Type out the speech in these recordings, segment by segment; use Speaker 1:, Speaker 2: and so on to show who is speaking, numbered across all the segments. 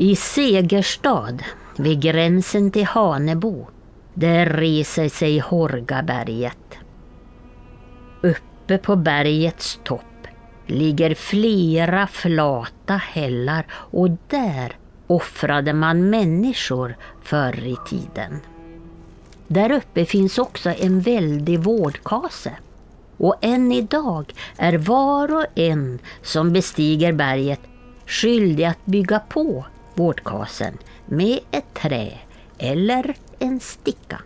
Speaker 1: I Segerstad, vid gränsen till Hanebo, där reser sig Horgaberget. Uppe på bergets topp ligger flera flata hällar och där offrade man människor förr i tiden. Där uppe finns också en väldig vårdkase. Och än idag är var och en som bestiger berget skyldig att bygga på vårdkasen med ett trä eller en sticka.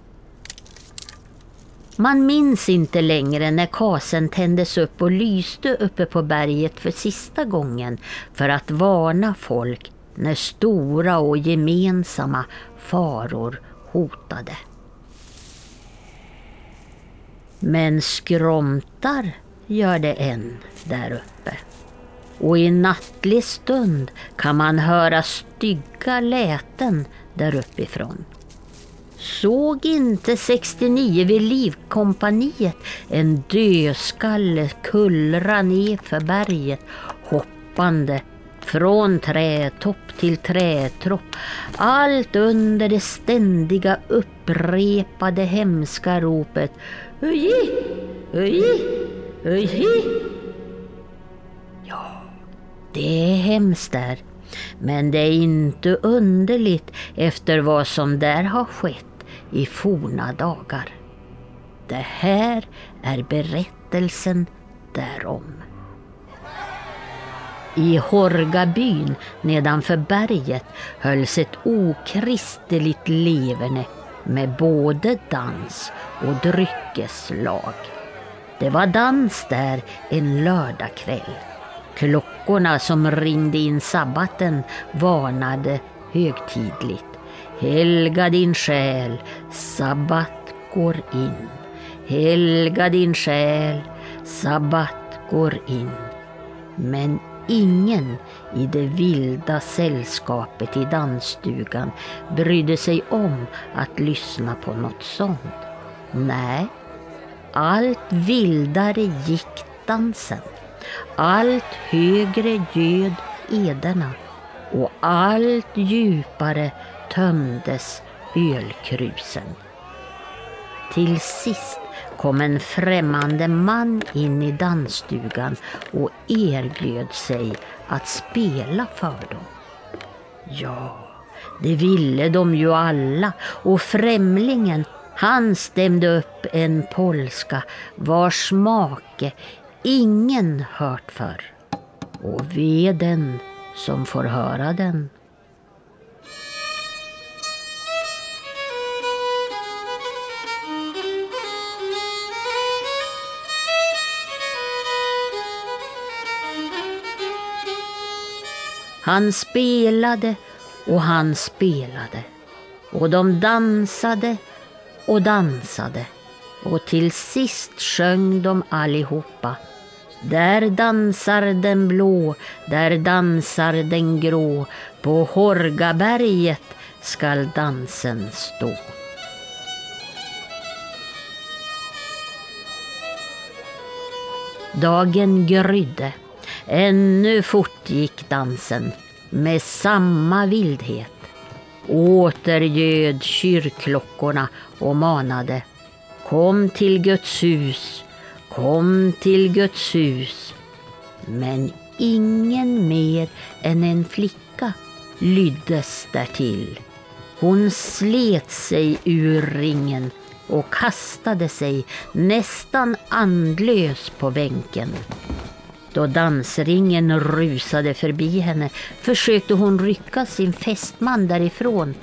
Speaker 1: Man minns inte längre när kasen tändes upp och lyste uppe på berget för sista gången för att varna folk när stora och gemensamma faror hotade. Men skromtar gör det än där uppe. Och i nattlig stund kan man höra stygga läten där uppifrån. Såg inte 69 vid Livkompaniet en dödskalle kullra ner för berget hoppande från trätopp till trädtropp Allt under det ständiga upprepade hemska ropet Uji, uji, uji. Det är hemskt där. Men det är inte underligt efter vad som där har skett i forna dagar. Det här är berättelsen därom. I Horgabyn nedanför berget hölls ett okristeligt leverne med både dans och dryckeslag. Det var dans där en lördagkväll. Klockorna som ringde in sabbaten varnade högtidligt. Helga din själ, sabbat går in. Helga din själ, sabbat går in. Men ingen i det vilda sällskapet i dansstugan brydde sig om att lyssna på något sånt. Nej, allt vildare gick dansen. Allt högre göd ederna och allt djupare tömdes ölkrusen. Till sist kom en främmande man in i dansstugan och erbjöd sig att spela för dem. Ja, det ville de ju alla och främlingen han stämde upp en polska vars make ingen hört förr. Och ve den som får höra den. Han spelade och han spelade. Och de dansade och dansade. Och till sist sjöng de allihopa. Där dansar den blå, där dansar den grå. På Horgaberget skall dansen stå. Dagen grydde. Ännu fortgick dansen med samma vildhet. Åter ljöd kyrkklockorna och manade Kom till Guds hus, kom till Guds hus. Men ingen mer än en flicka lyddes därtill. Hon slet sig ur ringen och kastade sig nästan andlös på bänken. Då dansringen rusade förbi henne försökte hon rycka sin fästman därifrån.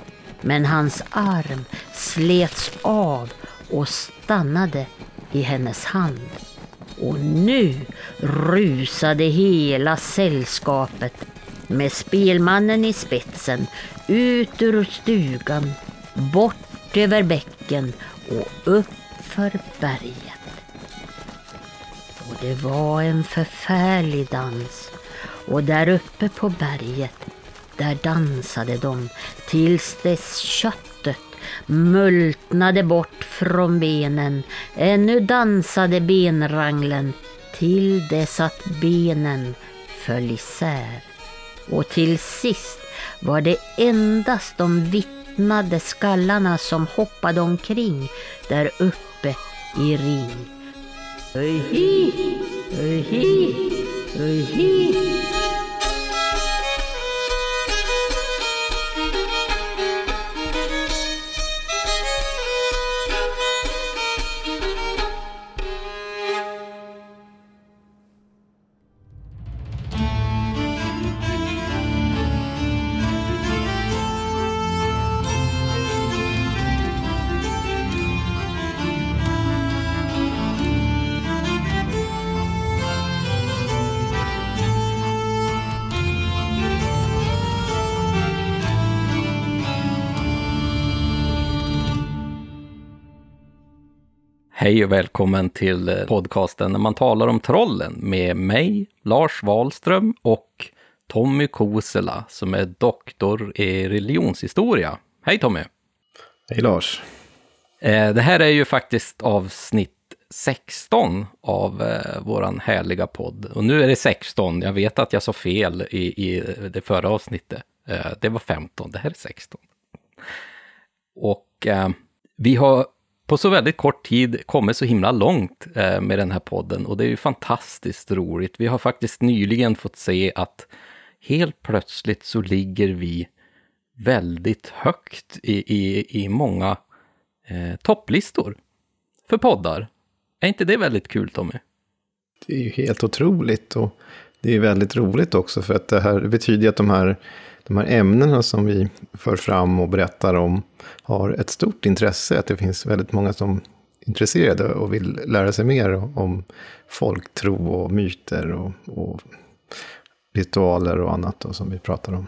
Speaker 1: Men hans arm slets av och stannade i hennes hand. Och nu rusade hela sällskapet med spelmannen i spetsen ut ur stugan, bort över bäcken och upp för berget. Och det var en förfärlig dans. Och där uppe på berget, där dansade de tills dess kött multnade bort från benen. Ännu dansade benranglen till dess att benen föll isär. Och till sist var det endast de vittnade skallarna som hoppade omkring där uppe i ring. Öhi, öhi, öhi.
Speaker 2: Hej och välkommen till eh, podcasten när man talar om trollen med mig, Lars Wahlström och Tommy Kosela som är doktor i religionshistoria. Hej Tommy!
Speaker 3: Hej Lars!
Speaker 2: Eh, det här är ju faktiskt avsnitt 16 av eh, våran härliga podd. Och nu är det 16, jag vet att jag sa fel i, i det förra avsnittet. Det var 15, det här är 16. Och vi har på så väldigt kort tid kommit så himla långt eh, med den här podden och det är ju fantastiskt roligt. Vi har faktiskt nyligen fått se att helt plötsligt så ligger vi väldigt högt i, i, i många eh, topplistor för poddar. Är inte det väldigt kul Tommy?
Speaker 3: Det är ju helt otroligt och det är väldigt roligt också för att det här betyder att de här de här ämnena som vi för fram och berättar om har ett stort intresse. Att det finns väldigt många som är intresserade och vill lära sig mer om folktro och myter och, och ritualer och annat då, som vi pratar om.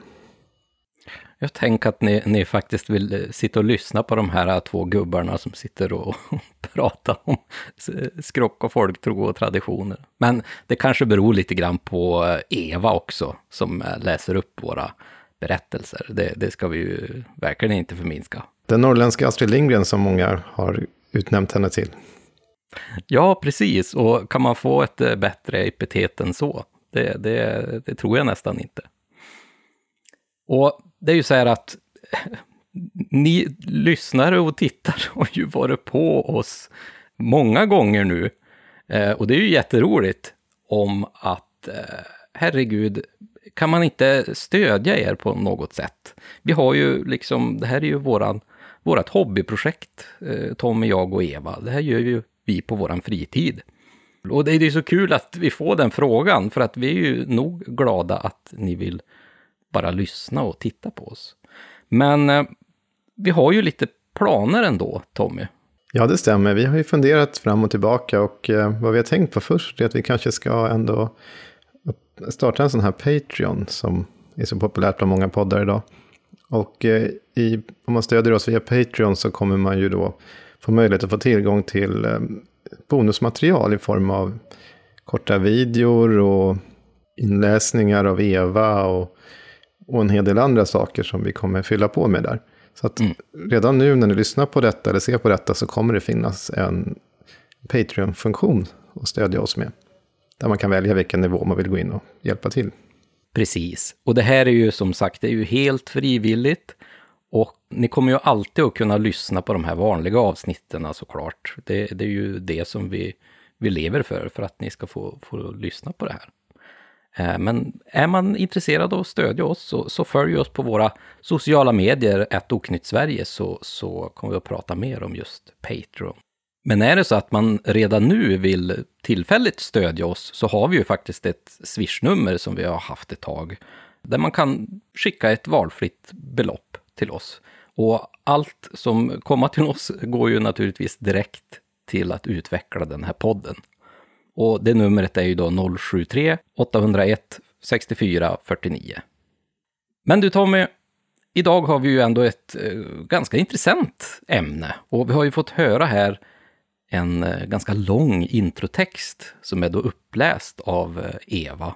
Speaker 2: Jag tänker att ni, ni, faktiskt vill eh, sitta och lyssna på de här eh, två gubbarna som sitter och pratar om skrock och folktro och traditioner. Men det kanske beror lite grann på eh, Eva också, som läser upp våra berättelser. Det, det ska vi ju verkligen inte förminska.
Speaker 3: Den norrländska Astrid Lindgren som många har utnämnt henne till.
Speaker 2: Ja, precis. Och kan man få ett eh, bättre epitet än så? Det, det, det tror jag nästan inte. Och det är ju så här att ni lyssnare och tittare har ju varit på oss många gånger nu. Eh, och det är ju jätteroligt om att, eh, herregud, kan man inte stödja er på något sätt? Vi har ju liksom, det här är ju våran, vårat hobbyprojekt, eh, Tommy, jag och Eva. Det här gör ju vi på våran fritid. Och det är ju så kul att vi får den frågan, för att vi är ju nog glada att ni vill bara lyssna och titta på oss. Men eh, vi har ju lite planer ändå, Tommy.
Speaker 3: Ja, det stämmer. Vi har ju funderat fram och tillbaka och eh, vad vi har tänkt på först är att vi kanske ska ändå starta en sån här Patreon som är så populärt bland många poddar idag. Och eh, i, om man stödjer oss via Patreon så kommer man ju då få möjlighet att få tillgång till eh, bonusmaterial i form av korta videor och inläsningar av Eva och, och en hel del andra saker som vi kommer fylla på med där. Så att mm. redan nu när ni lyssnar på detta eller ser på detta så kommer det finnas en Patreon-funktion att stödja oss med. Där man kan välja vilken nivå man vill gå in och hjälpa till.
Speaker 2: Precis. Och det här är ju som sagt, det är ju helt frivilligt. Och ni kommer ju alltid att kunna lyssna på de här vanliga avsnitten såklart. Det, det är ju det som vi, vi lever för, för att ni ska få, få lyssna på det här. Eh, men är man intresserad av att stödja oss så, så följ oss på våra sociala medier, ett oknytt Sverige, så, så kommer vi att prata mer om just Patreon. Men är det så att man redan nu vill tillfälligt stödja oss så har vi ju faktiskt ett swishnummer som vi har haft ett tag. Där man kan skicka ett valfritt belopp till oss. Och allt som kommer till oss går ju naturligtvis direkt till att utveckla den här podden. Och det numret är ju då 073 801 64 49. Men du Tommy, idag har vi ju ändå ett eh, ganska intressant ämne. Och vi har ju fått höra här en eh, ganska lång introtext som är då uppläst av eh, Eva.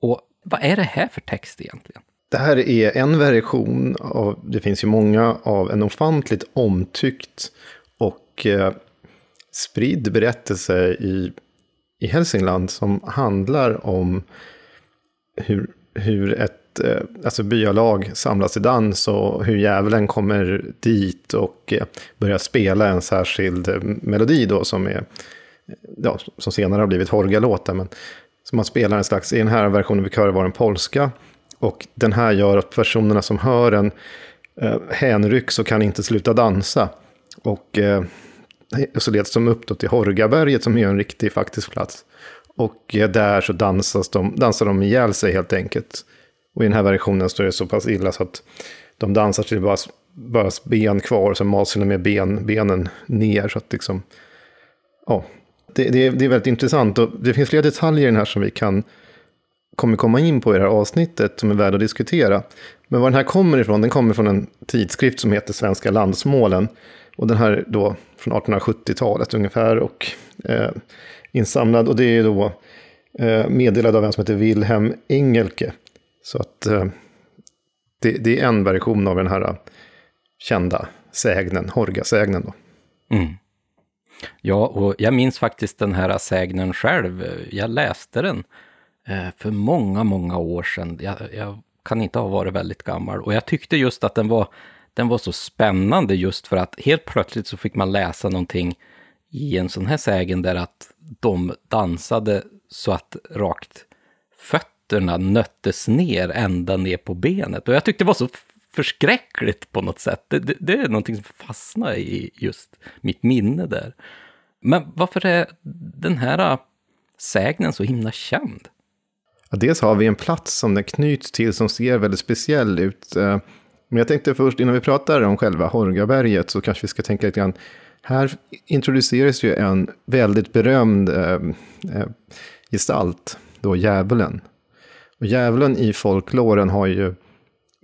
Speaker 2: Och vad är det här för text egentligen?
Speaker 3: Det här är en version av, det finns ju många, av en ofantligt omtyckt och eh, spridd berättelse i, i Hälsingland som handlar om hur, hur ett eh, alltså byalag samlas i dans och hur djävulen kommer dit och eh, börjar spela en särskild eh, melodi då som är eh, ja, som senare har blivit Horga-låten. men som man spelar en slags, i den här versionen vi körde var den polska. Och den här gör att personerna som hör den eh, hänrycks och kan inte sluta dansa. Och eh, så leds de upp då till Horgaberget som är en riktig faktisk plats. Och eh, där så dansas de, dansar de ihjäl sig helt enkelt. Och i den här versionen står det så pass illa så att de dansar till bara, bara ben kvar, och maser de med ben, benen ner. Så att liksom, ja, det, det, det, är väldigt intressant och det finns flera detaljer i den här som vi kan kommer komma in på i det här avsnittet som är värda att diskutera. Men var den här kommer ifrån, den kommer från en tidskrift som heter Svenska landsmålen. Och den här då från 1870-talet ungefär och eh, insamlad. Och det är då eh, meddelad av en som heter Wilhelm Engelke. Så att eh, det, det, är en version av den här eh, kända sägnen, Horgasägnen då. Mm.
Speaker 2: Ja, och jag minns faktiskt den här sägnen själv. Jag läste den eh, för många, många år sedan. Jag, jag, kan inte ha varit väldigt gammal. Och jag tyckte just att den var, den var så spännande just för att helt plötsligt så fick man läsa någonting i en sån här sägen där att de dansade så att rakt fötterna nöttes ner ända ner på benet. Och jag tyckte det var så förskräckligt på något sätt. Det, det, det, är någonting som fastnar i just mitt minne där. Men varför är den här äh, sägnen så himla känd?
Speaker 3: Ja, dels har vi en plats som den knyts till som ser väldigt speciell ut. Eh, men jag tänkte först, innan vi pratar om själva Horgaberget, så kanske vi ska tänka lite grann. Här introduceras ju en väldigt berömd eh, eh gestalt, då djävulen. Och djävulen i folklåren har ju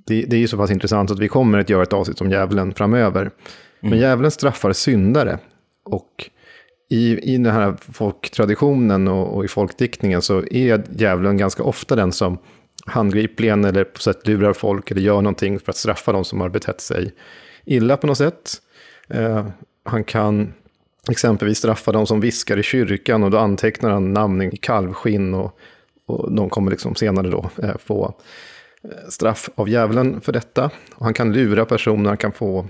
Speaker 3: det, det är ju så pass intressant att vi kommer att göra ett avsnitt om djävulen framöver. Mm. Men djävulen straffar syndare. Och i, i den här folktraditionen och, och, i folkdiktningen så är djävulen ganska ofta den som handgripligen eller på sätt lurar folk eller gör någonting för att straffa de som har betett sig illa på något sätt. Eh, han kan exempelvis straffa de som viskar i kyrkan och då antecknar han namn i kalvskinn och, och de kommer liksom senare då eh, få eh, straff av djävulen för detta. Och han kan lura personer, han kan få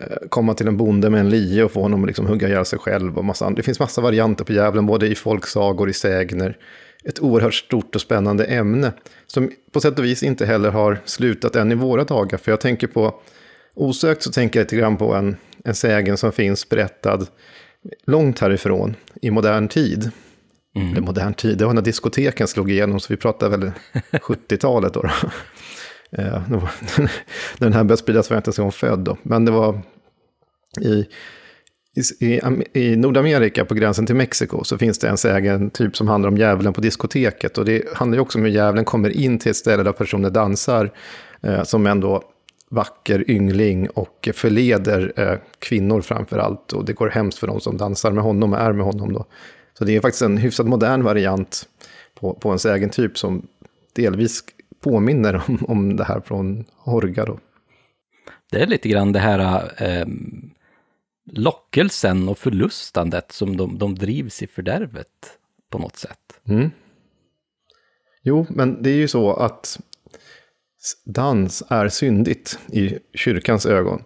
Speaker 3: eh, komma till en bonde med en lie och få honom att liksom hugga ihjäl sig själv. Och massa andra. Det finns massa varianter på djävulen, både i folksagor, i sägner. Ett oerhört stort och spännande ämne. Som på sätt och vis inte heller har slutat än i våra dagar. För jag tänker på, osökt så tänker jag lite grann på en, en sägen som finns berättad långt härifrån i modern tid. Mm. Eller modern tid, det var när diskoteken slog igenom, så vi pratar väl 70-talet då. då. Eh, den här började spridas var jag inte ens född då. Men det var i, i, i, Nordamerika på gränsen till Mexiko så finns det en sägen typ som handlar om djävulen på diskoteket. Och det handlar ju också om hur djävulen kommer in till ett ställe där personer dansar. Eh, som ändå vacker yngling och förleder eh, kvinnor framför allt. Och det går hemskt för de som dansar med honom och är med honom då. Så det är faktiskt en hyfsat modern variant på, på en sägentyp som delvis påminner om, om det här från Horga. Då.
Speaker 2: Det är lite grann det här eh, lockelsen och förlustandet som de, de drivs i fördärvet på något sätt. Mm.
Speaker 3: Jo, men det är ju så att dans är syndigt i kyrkans ögon.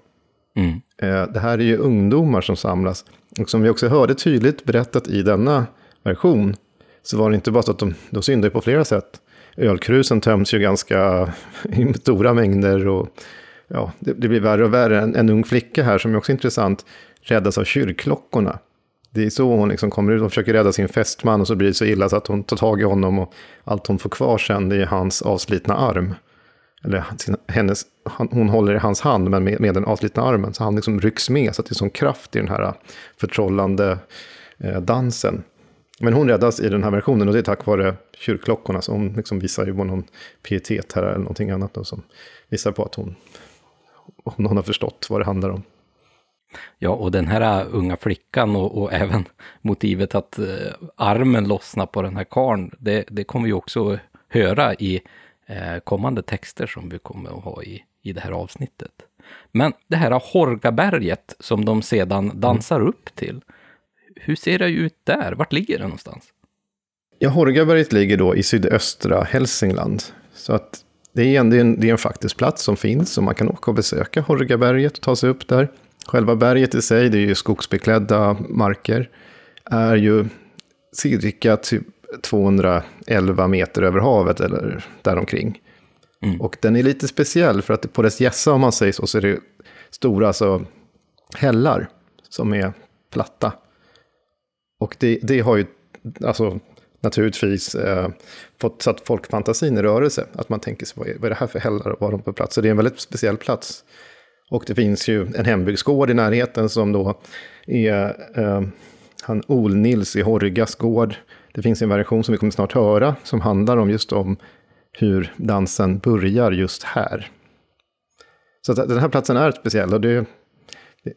Speaker 3: Mm. Eh, det här är ju ungdomar som samlas. Och som vi också hörde tydligt berättat i denna version, så var det inte bara så att de, de syndade på flera sätt. Ölkrusen töms ju ganska i stora mängder och ja, det, det, blir värre och värre. En, en ung flicka här, som är också intressant, räddas av kyrkklockorna. Det är så hon liksom kommer ut och försöker rädda sin fästman och så blir det så illa så att hon tar tag i honom och allt hon får kvar sen det är hans avslitna arm eller hennes, hon håller i hans hand men med, med den avslitna armen. Så han liksom rycks med så att det är sån kraft i den här äh, förtrollande eh, dansen. Men hon räddas i den här versionen och det är tack vare kyrkklockorna. Så hon liksom visar ju på någon pietet här eller någonting annat då, som visar på att hon, hon har förstått vad det handlar om.
Speaker 2: Ja, och den här äh, unga flickan och, och även motivet att eh, armen lossnar på den här karn, det, det kommer vi också höra i kommande texter som vi kommer att ha i, i det här avsnittet. Men det här Horgaberget som de sedan mm. dansar upp till, hur ser det ut där? Vart ligger det någonstans?
Speaker 3: Ja, Horgaberget ligger då i sydöstra Hälsingland. Så att det är en, det är en, det är en faktisk plats som finns och man kan åka och besöka Horgaberget och ta sig upp där. Själva berget i sig, det är ju skogsbeklädda marker, är ju cirka typ 211 meter över havet eller däromkring. Mm. Och den är lite speciell för att på dess gässa, om man säger så, så är det stora alltså, hällar som är platta. Och det, det har ju alltså, naturligtvis eh, fått satt folkfantasin i rörelse. Att man tänker sig, vad är, vad är det här för hällar och var de på plats? Så det är en väldigt speciell plats. Och det finns ju en hembygdsgård i närheten som då är eh, han Ol-Nils i Horgas gård. Det finns en version som vi kommer snart höra som handlar om just om hur dansen börjar just här. Så den här platsen är speciell och det,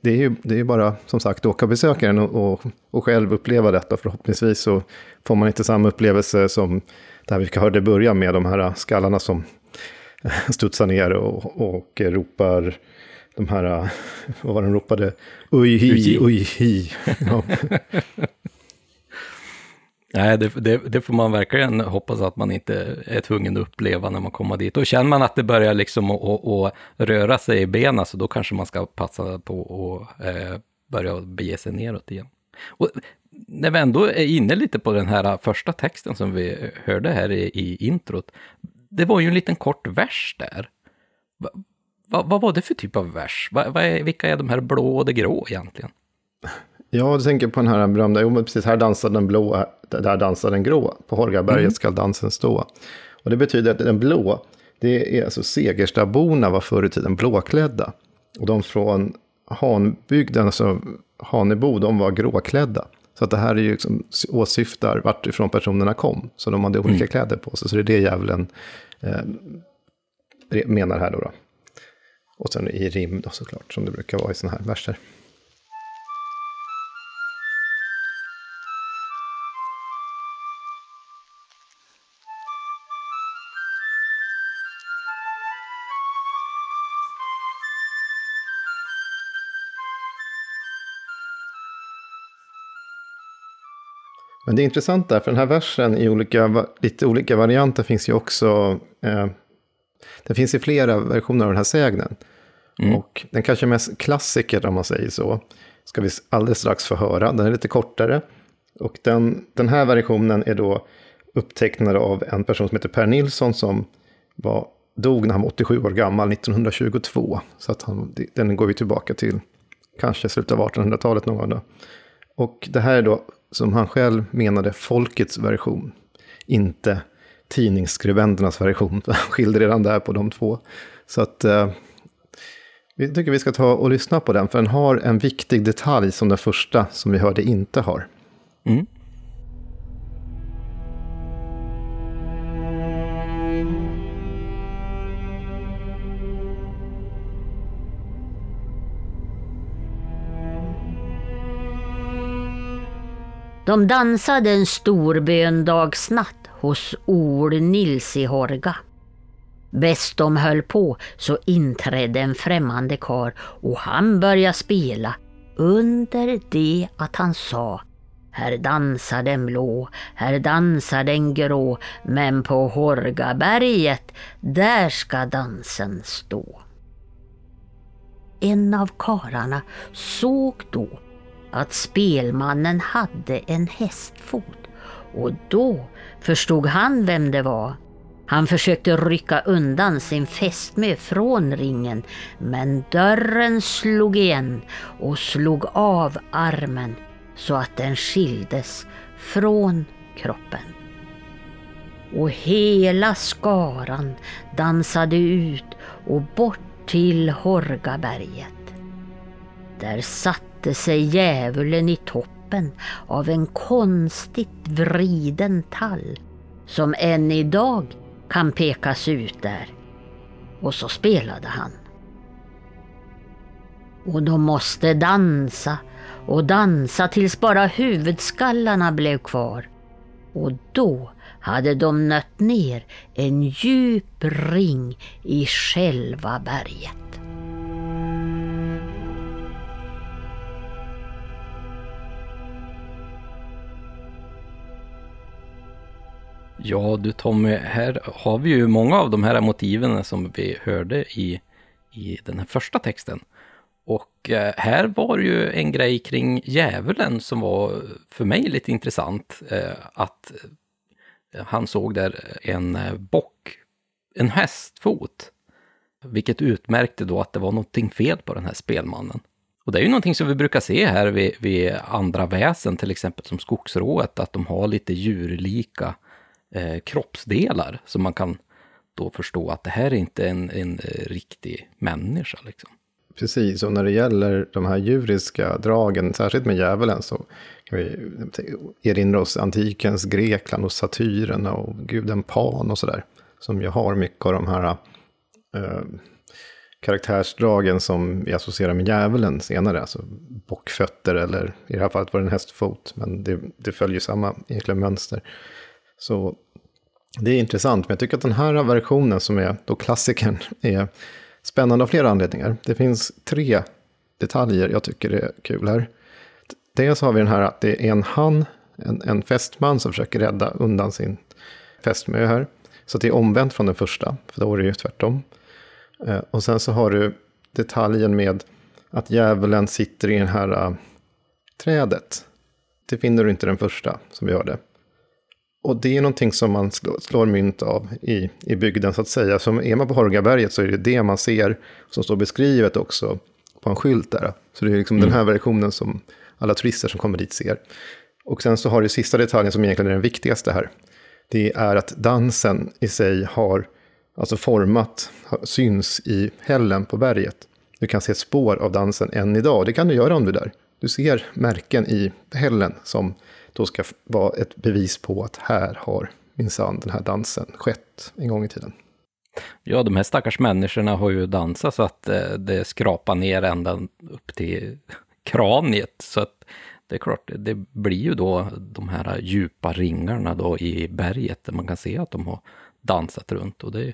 Speaker 3: det är ju det är bara som sagt åka besökaren och, och, och själv uppleva detta. Förhoppningsvis så får man inte samma upplevelse som där vi hörde börja med de här skallarna som studsar ner och, och ropar de här, vad var den ropade? Ui hi, ui hi. Ja.
Speaker 2: Nej, det, det, det, får man verkligen hoppas att man inte är tvungen att uppleva när man kommer dit. Och känner man att det börjar liksom att, röra sig i benen, så då kanske man ska passa på att eh, börja bege sig neråt igen. Och när vi ändå är inne lite på den här första texten som vi hörde här i, i introt, det var ju en liten kort vers där. Va, va, vad var det för typ av vers? Va, va är, vilka är de här blå och det grå egentligen?
Speaker 3: Ja, du tänker på den här berömda, jo men precis, här dansar den blå, där dansar den grå. På Hårgaberget mm. ska dansen stå. Och det betyder att den blå, det är alltså Segerstaborna var förr i tiden blåklädda. Och de från Hanbygden, alltså Hanebo, de var gråklädda. Så att det här är ju liksom, åsyftar vart ifrån personerna kom. Så de hade olika mm. kläder på sig. Så det är det djävulen eh, menar här då, då. Och sen i rim då såklart, som det brukar vara i sådana här verser. Men det är intressant där, för den här versen i olika, lite olika varianter finns ju också... Eh, den finns i flera versioner av den här sägnen. Mm. Och den kanske mest klassiker, om man säger så, ska vi alldeles strax få höra. Den är lite kortare. Och den, den här versionen är då upptecknad av en person som heter Per Nilsson som var, dog när han var 87 år gammal, 1922. Så att han, den går vi tillbaka till kanske slutet av 1800-talet någon gång. Då. Och det här är då som han själv menade folkets version, inte tidningsskribenternas version. Han skilde redan där på de två. Så att eh, vi tycker vi ska ta och lyssna på den, för den har en viktig detalj som den första som vi hörde inte har. Mm.
Speaker 1: De dansade en stor böndagsnatt hos Ol Nils i Horga. Bäst de höll på så inträdde en främmande kar och han började spela under det att han sa här dansar den blå, här dansar den grå, men på Horgaberget, där ska dansen stå. En av kararna såg då att spelmannen hade en hästfot och då förstod han vem det var. Han försökte rycka undan sin fästmö från ringen men dörren slog igen och slog av armen så att den skildes från kroppen. Och hela skaran dansade ut och bort till Horgaberget. Där satt satte sig djävulen i toppen av en konstigt vriden tall som än idag kan pekas ut där. Och så spelade han. Och de måste dansa och dansa tills bara huvudskallarna blev kvar. Och då hade de nött ner en djup ring i själva berget.
Speaker 2: Ja du Tommy, här har vi ju många av de här motiven som vi hörde i, i den här första texten. Och eh, här var ju en grej kring djävulen som var för mig lite intressant. Eh, att eh, han såg där en bock, en hästfot. Vilket utmärkte då att det var någonting fel på den här spelmannen. Och det är ju någonting som vi brukar se här vid, vid andra väsen, till exempel som skogsrået, att de har lite djurlika eh, kroppsdelar så man kan då förstå att det här är inte en, en eh, riktig människa. Liksom.
Speaker 3: Precis, och när det gäller de här djuriska dragen, särskilt med djävulen, så kan vi erinra oss antikens Grekland och satyren och guden Pan och sådär. Som ju har mycket av de här eh, karaktärsdragen som vi associerar med djävulen senare. Alltså bockfötter eller i det här fallet var det en hästfot. Men det, det följer samma egentligen mönster. Så det är intressant, men jag tycker att den här versionen som är då klassikern är spännande av flera anledningar. Det finns tre detaljer jag tycker är kul här. Dels har vi den här att det är en han, en, en fästman som försöker rädda undan sin fästmö här. Så det är omvänt från den första, för då är det ju tvärtom. Eh, och sen så har du detaljen med att djävulen sitter i det här uh, trädet. Det finner du inte den första, som vi hörde. Och det är någonting som man slår, mynt av i, i bygden, så att säga. Som är man på Horgaberget så är det det man ser, som står beskrivet också på en skylt där. Så det är liksom mm. den här versionen som alla turister som kommer dit ser. Och sen så har du sista detaljen som egentligen är den viktigaste här. Det är att dansen i sig har alltså format, syns i hällen på berget. Du kan se spår av dansen än idag. Det kan du göra om du är där. Du ser märken i hällen som då ska vara ett bevis på att här har minsann den här dansen skett en gång i tiden.
Speaker 2: Ja, de här stackars människorna har ju dansat så att eh, det skrapar ner ända upp till kraniet. Så att det är klart, det blir ju då de här djupa ringarna då i berget där man kan se att de har dansat runt. Och det,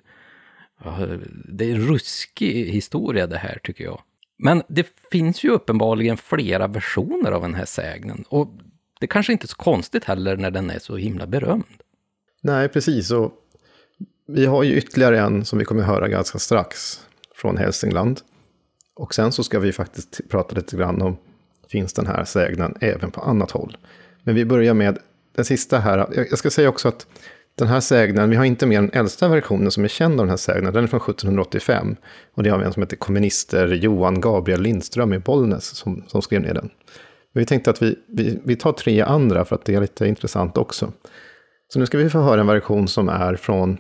Speaker 2: är, det är en ruskig historia det här tycker jag. Men det finns ju uppenbarligen flera versioner av den här sägnen. Och det kanske inte är så konstigt heller när den är så himla berömd.
Speaker 3: Nej, precis. Och vi har ju ytterligare en som vi kommer höra ganska strax från Hälsingland. Och sen så ska vi faktiskt prata lite grann om, finns den här sägnen även på annat håll? Men vi börjar med den sista här. Jag ska säga också att den här sägnen, vi har inte med den äldsta versionen som är känd av den här sägnen, den är från 1785. Och det har vi en som heter kommunister Johan Gabriel Lindström i Bollnäs som, som skrev ner den. Vi tänkte att vi, vi, vi tar tre andra för att det är lite intressant också. Så nu ska vi få höra en version som är från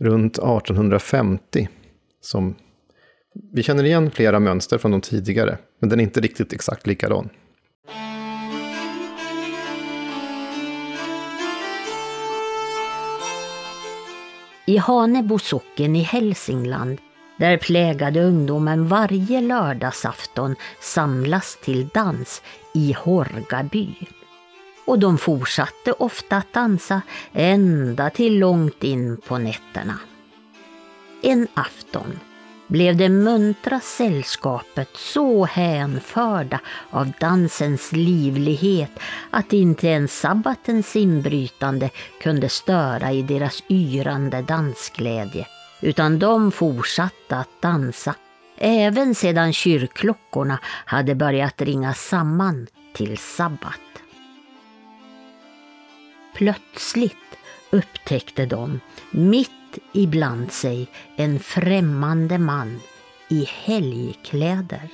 Speaker 3: runt 1850. Som vi känner igen flera mönster från de tidigare, men den är inte riktigt exakt likadan.
Speaker 1: I Hanebo socken i Hälsingland, där plägade ungdomen varje lördagsafton samlas till dans i Horgaby. Och de fortsatte ofta att dansa ända till långt in på nätterna. En afton blev det muntra sällskapet så hänförda av dansens livlighet att inte ens sabbatens inbrytande kunde störa i deras yrande dansglädje, utan de fortsatte att dansa även sedan kyrkklockorna hade börjat ringa samman till sabbat. Plötsligt upptäckte de, mitt ibland sig en främmande man i helgkläder.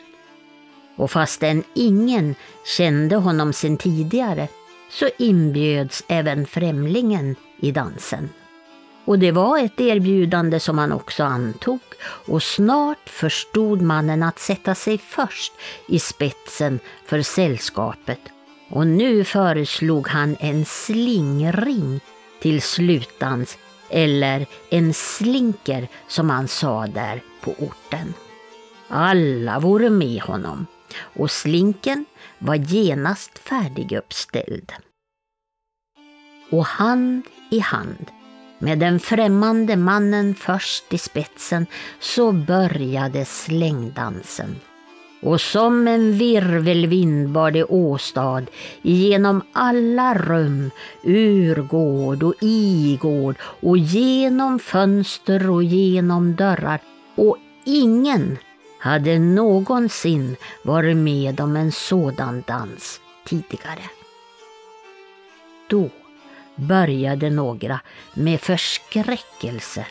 Speaker 1: Och fastän ingen kände honom sen tidigare så inbjöds även främlingen i dansen. Och det var ett erbjudande som han också antog och snart förstod mannen att sätta sig först i spetsen för sällskapet och nu föreslog han en slingring till slutans eller en slinker som han sa där på orten. Alla vore med honom och slinken var genast färdiguppställd. Och hand i hand med den främmande mannen först i spetsen så började slängdansen. och som en virvelvind bar det åstad genom alla rum, ur gård och i gård och genom fönster och genom dörrar och ingen hade någonsin varit med om en sådan dans tidigare. Då började några med förskräckelse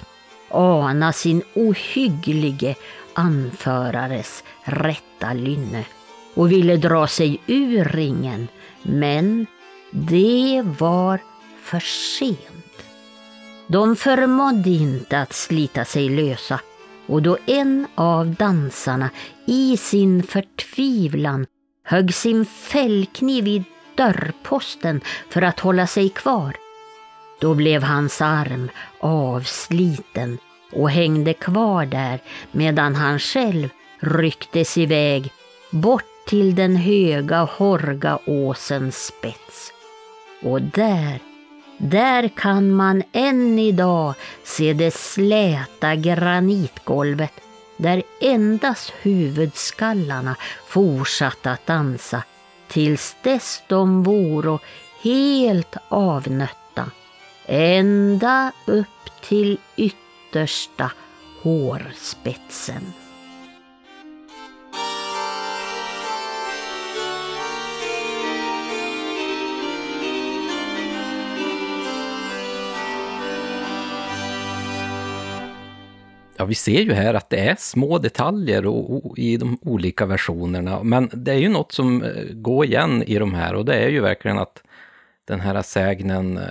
Speaker 1: ana sin ohygglige anförares rätta lynne och ville dra sig ur ringen, men det var för sent. De förmådde inte att slita sig lösa och då en av dansarna i sin förtvivlan högg sin fällkniv i dörrposten för att hålla sig kvar, då blev hans arm avsliten och hängde kvar där medan han själv rycktes iväg bort till den höga Horga åsens spets. Och där, där kan man än idag se det släta granitgolvet där endast huvudskallarna fortsatte att dansa tills dess de voro helt avnötta ända upp till yttersta hårspetsen.
Speaker 2: Ja, vi ser ju här att det är små detaljer och, och, i de olika versionerna, men det är ju något som eh, går igen i de här och det är ju verkligen att den här sägnen eh,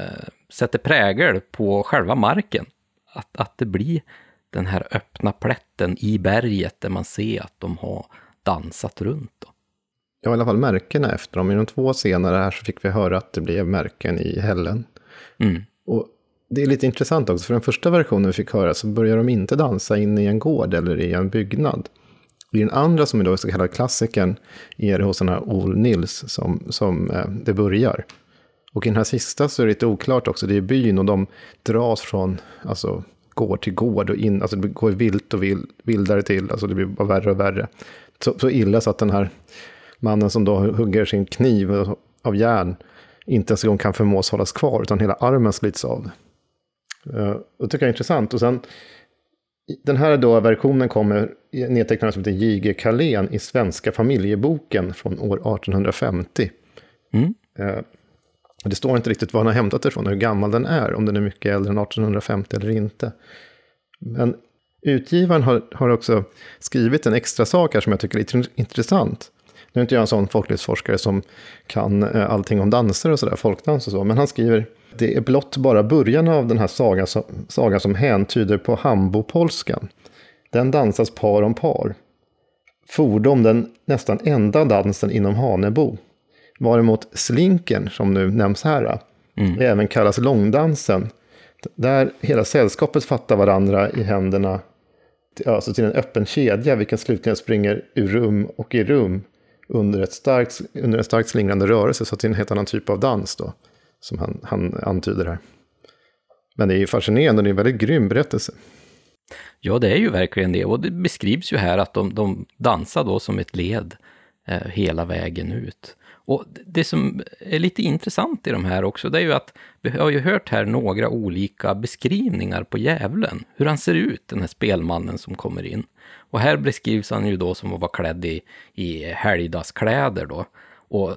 Speaker 2: sätter prägel på själva marken. Att, att det blir den här öppna plätten i berget där man ser att de har dansat runt. Då.
Speaker 3: Ja, i alla fall märkena efter dem. I de två senare här så fick vi höra att det blev märken i hällen.
Speaker 2: Mm.
Speaker 3: Och det är lite intressant också, för den första versionen vi fick höra så börjar de inte dansa inne i en gård eller i en byggnad. I den andra, som är då så kallad klassikern, är det hos den här Ol Nils som, som eh, det börjar. Och i den här sista så är det lite oklart också, det är byn och de dras från alltså, gård till gård och in, alltså det går vilt och vild, vildare till, alltså det blir bara värre och värre. Så, så illa så att den här mannen som då hugger sin kniv av järn inte ens en gång kan förmås hållas kvar, utan hela armen slits av. Uh, det tycker jag är intressant. Och sen, den här då versionen kommer nedtecknad som heter J.G. Kalén i Svenska familjeboken från år 1850.
Speaker 2: Mm.
Speaker 3: Uh, det står inte riktigt var han har hämtat det ifrån, hur gammal den är, om den är mycket äldre än 1850 eller inte. Men utgivaren har, har också skrivit en extra sak här som jag tycker är intressant. Nu är inte jag en sån folklivsforskare som kan eh, allting om danser och sådär, folkdans och så, men han skriver det är blott bara början av den här sagan som, sagan som häntyder på hambopolskan. Den dansas par om par. Fordom den nästan enda dansen inom Hanebo. Varemot slinken, som nu nämns här, mm. även kallas långdansen. Där hela sällskapet fattar varandra i händerna, alltså till en öppen kedja, vilken slutligen springer ur rum och i rum under, ett starkt, under en starkt slingrande rörelse, så till en helt annan typ av dans då, som han, han antyder här. Men det är ju fascinerande det är en väldigt grym berättelse.
Speaker 2: Ja, det är ju verkligen det. Och det beskrivs ju här att de, de dansar då som ett led eh, hela vägen ut. Och det som är lite intressant i de här också, det är ju att vi har ju hört här några olika beskrivningar på djävulen. Hur han ser ut, den här spelmannen som kommer in. Och här beskrivs han ju då som att vara klädd i, i helgdagskläder då. Och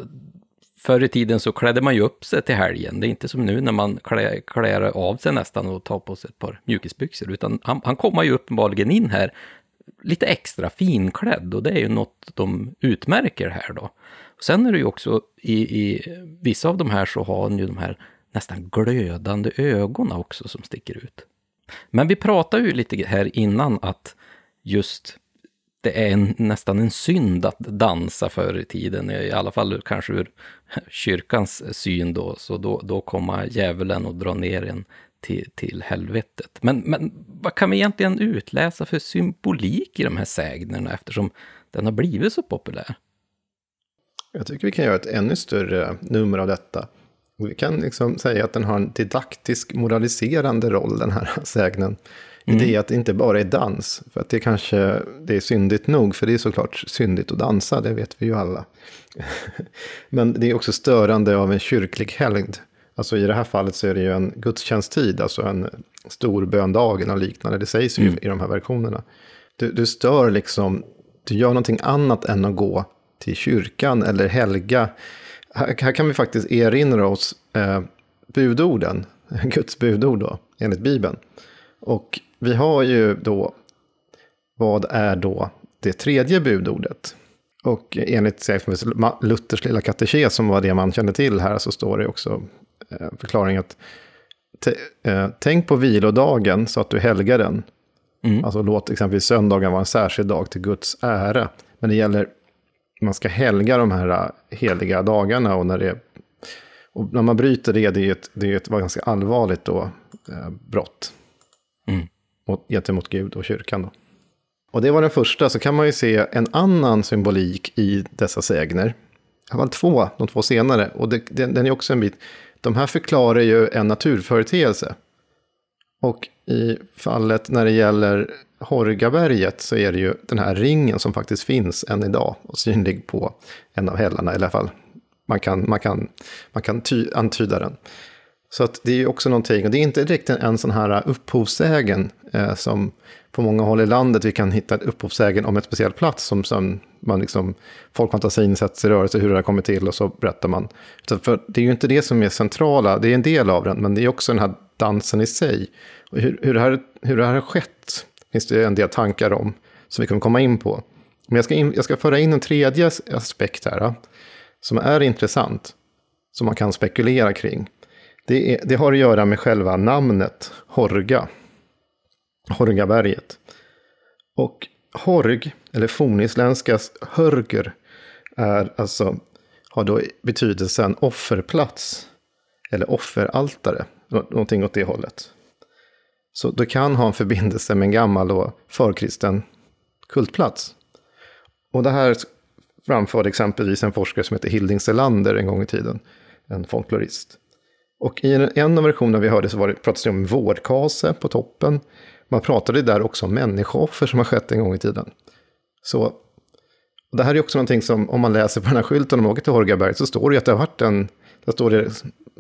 Speaker 2: förr i tiden så klädde man ju upp sig till helgen. Det är inte som nu när man klär, klär av sig nästan och tar på sig ett par mjukisbyxor, utan han, han kommer ju uppenbarligen in här lite extra finklädd och det är ju något de utmärker här då. Sen är det ju också i, i vissa av de här så har han ju de här nästan glödande ögonen också som sticker ut. Men vi pratade ju lite här innan att just det är en, nästan en synd att dansa förr i tiden, i alla fall kanske ur kyrkans syn då, så då, då kommer djävulen och drar ner en till, till helvetet. Men, men vad kan vi egentligen utläsa för symbolik i de här sägnerna eftersom den har blivit så populär?
Speaker 3: Jag tycker vi kan göra ett ännu större nummer av detta. Vi kan liksom säga att den har en didaktisk moraliserande roll, den här sägnen. Mm. Det är att det inte bara är dans. För att det kanske det är syndigt nog, för det är såklart syndigt att dansa, det vet vi ju alla. Men det är också störande av en kyrklig helgd. Alltså i det här fallet så är det ju en gudstjänsttid, alltså en stor böndagen och liknande. Det sägs ju mm. i de här versionerna. Du, du stör liksom, du gör någonting annat än att gå till kyrkan eller helga. Här, här kan vi faktiskt erinra oss eh, budorden, Guds budord då, enligt Bibeln. Och vi har ju då, vad är då det tredje budordet? Och enligt Luthers lilla katekes, som var det man kände till här, så står det också eh, förklaring att eh, tänk på vilodagen så att du helgar den. Mm. Alltså låt exempelvis söndagen vara en särskild dag till Guds ära. Men det gäller, man ska helga de här eh, heliga dagarna och när det och när man bryter det, det är ett, det är ett ganska allvarligt då, eh, brott. Mm. Gentemot Gud och kyrkan. Då. Och det var den första, så kan man ju se en annan symbolik i dessa sägner. Det var två, de två senare, och det, den, den är också en bit. De här förklarar ju en naturföreteelse. Och i fallet när det gäller Horgaberget så är det ju den här ringen som faktiskt finns än idag och synlig på en av hällarna, i alla fall man kan, man kan, man kan ty, antyda den. Så att det är ju också någonting, och det är inte direkt en, en sån här upphovsägen eh, som på många håll i landet vi kan hitta upphovsägen om en speciell plats som, som man liksom, folkfantasin sätts i rörelse, hur det har kommit till och så berättar man. För det är ju inte det som är centrala, det är en del av den, men det är också den här dansen i sig. Och hur, hur, det här, hur det här har skett finns det en del tankar om, som vi kommer komma in på. Men jag ska, in, jag ska föra in en tredje aspekt här, som är intressant, som man kan spekulera kring. Det, är, det har att göra med själva namnet Horga. Horgaberget. Och Horg, eller fornisländskas hörger, är alltså, har då betydelsen offerplats. Eller offeraltare, någonting åt det hållet. Så det kan ha en förbindelse med en gammal och förkristen kultplats. Och det här framförde exempelvis en forskare som heter Hilding Selander en gång i tiden, en folklorist. Och i en av versionerna vi hörde så var det, pratades det om vårdkase på toppen. Man pratade där också om människooffer som har skett en gång i tiden. Så och det här är också någonting som, om man läser på den här skylten om man åker till Horgaberg, så står det att det har varit en, där står det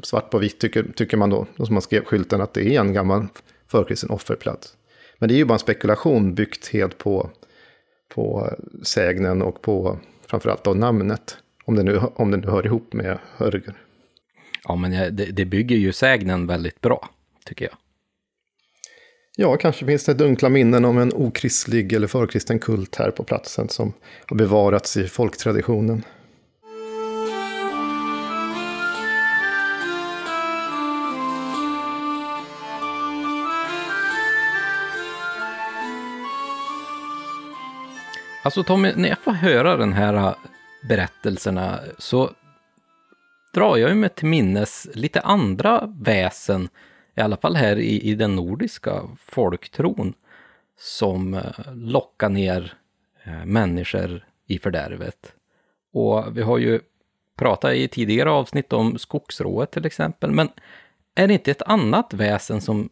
Speaker 3: svart på vitt, tycker, tycker man då, som man skrev skylten, att det är en gammal förkristen offerplats. Men det är ju bara en spekulation byggt helt på, på sägnen och på framförallt då namnet. Om det nu, om det nu hör ihop med Hörger.
Speaker 2: Ja, men det, det bygger ju sägnen väldigt bra, tycker jag.
Speaker 3: Ja, kanske finns det dunkla minnen om en okristlig eller förkristen kult här på platsen som har bevarats i folktraditionen.
Speaker 2: Alltså Tommy, när jag får höra den här äh, berättelserna så drar jag ju mig till minnes lite andra väsen, i alla fall här i, i den nordiska folktron, som eh, lockar ner eh, människor i fördärvet. Och vi har ju pratat i tidigare avsnitt om skogsrået till exempel, men är det inte ett annat väsen som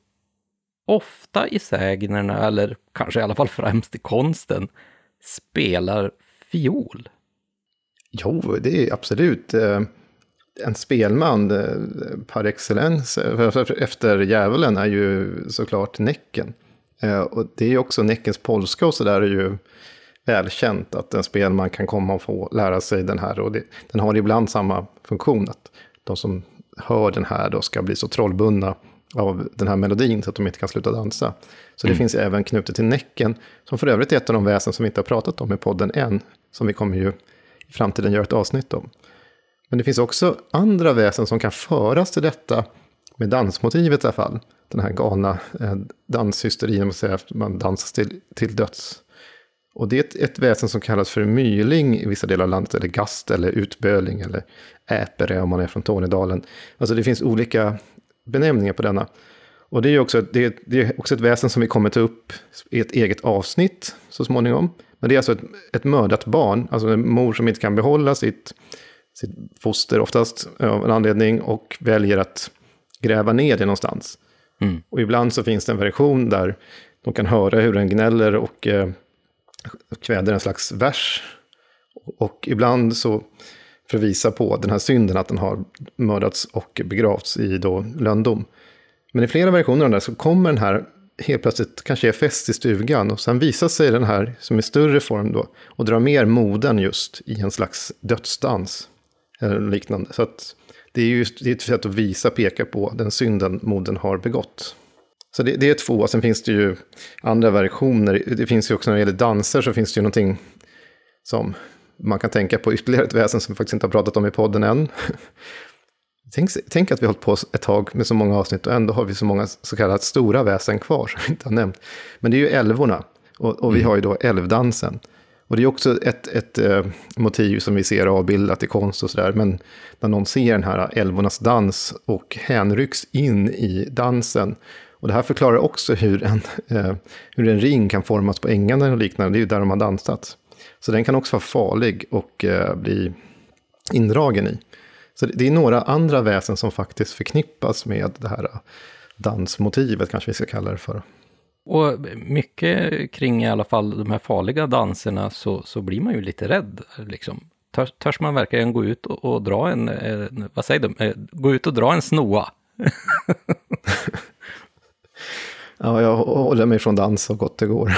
Speaker 2: ofta i sägnerna, eller kanske i alla fall främst i konsten, spelar fiol?
Speaker 3: Jo, det är absolut eh, en spelman eh, par excellence. Efter djävulen är ju såklart Näcken. Eh, och det är ju också Näckens polska och så där är ju välkänt att en spelman kan komma och få lära sig den här. Och det, den har ibland samma funktion, att de som hör den här då ska bli så trollbundna av den här melodin så att de inte kan sluta dansa. Så mm. det finns även knutet till Näcken, som för övrigt är ett av de väsen som vi inte har pratat om i podden än, som vi kommer ju i framtiden göra ett avsnitt om. Men det finns också andra väsen som kan föras till detta med dansmotivet i alla fall. Den här galna eh, danshysterin, man säger att man dansas till, till döds. Och det är ett, ett väsen som kallas för myling i vissa delar av landet, eller gast, eller utböling, eller äpere om man är från Tornedalen. Alltså det finns olika benämningar på denna. Och det är också, det, det är också ett väsen som vi kommer ta upp i ett eget avsnitt så småningom. Men det är alltså ett, ett mördat barn, alltså en mor som inte kan behålla sitt, sitt foster oftast av en anledning och väljer att gräva ner det någonstans. Mm. Och ibland så finns det en version där de kan höra hur den gnäller och eh, kväder en slags vers. Och ibland så, för att visa på den här synden, att den har mördats och begravts i då lönndom. Men i flera versioner av den så kommer den här helt plötsligt kanske är fäst i stugan och sen visar sig den här som är större form då och drar mer moden just i en slags dödsdans eller liknande. Så det är ju det är ett sätt att visa, peka på den synden moden har begått. Så det, det, är två, sen finns det ju andra versioner. Det finns ju också när det gäller danser så finns det ju någonting som man kan tänka på ytterligare ett väsen som vi faktiskt inte har pratat om i podden än. Tänk, tänk, att vi har hållit på ett tag med så många avsnitt och ändå har vi så många så kallade stora väsen kvar som vi inte har nämnt. Men det är ju älvorna och, och vi mm. har ju då älvdansen. Och det är också ett, ett eh, motiv som vi ser avbildat i konst och sådär. Men när någon ser den här älvornas dans och hänrycks in i dansen. Och det här förklarar också hur en, eh, hur en ring kan formas på ängarna och liknande. Det är ju där de har dansat. Så den kan också vara farlig och eh, bli indragen i. Så det är några andra väsen som faktiskt förknippas med det här eh, dansmotivet, kanske vi ska kalla det för.
Speaker 2: Och mycket kring i alla fall de här farliga danserna så, så blir man ju lite rädd. Liksom. Törs, törs man verkligen gå ut och, och dra en, en, vad säger de, eh, gå ut och dra en snoa?
Speaker 3: ja, jag håller mig från dans så gott det går.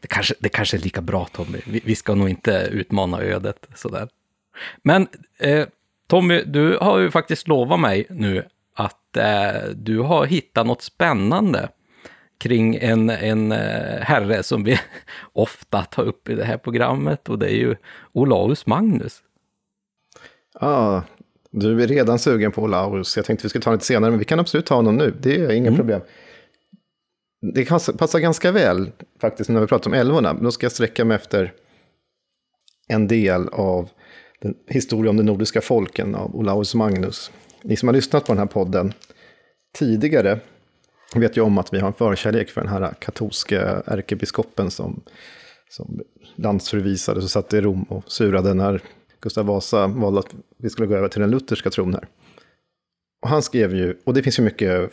Speaker 2: det, kanske, det kanske är lika bra Tommy, vi, vi ska nog inte utmana ödet sådär. Men eh, Tommy, du har ju faktiskt lovat mig nu att eh, du har hittat något spännande kring en, en eh, herre som vi ofta tar upp i det här programmet och det är ju Olaus Magnus.
Speaker 3: Ja, ah, du är redan sugen på Olaus. Jag tänkte vi skulle ta lite senare, men vi kan absolut ta honom nu. Det är inga mm. problem. Det passar ganska väl faktiskt när vi pratar om älvorna. Då ska jag sträcka mig efter en del av den historia om de nordiska folken av Olaus Magnus. Ni som har lyssnat på den här podden tidigare vet ju om att vi har en förkärlek för den här katolska ärkebiskopen som, som landsförvisades och satt i Rom och surade när Gustav Vasa valde att vi skulle gå över till den lutherska tron här. Och han skrev ju, och det finns ju mycket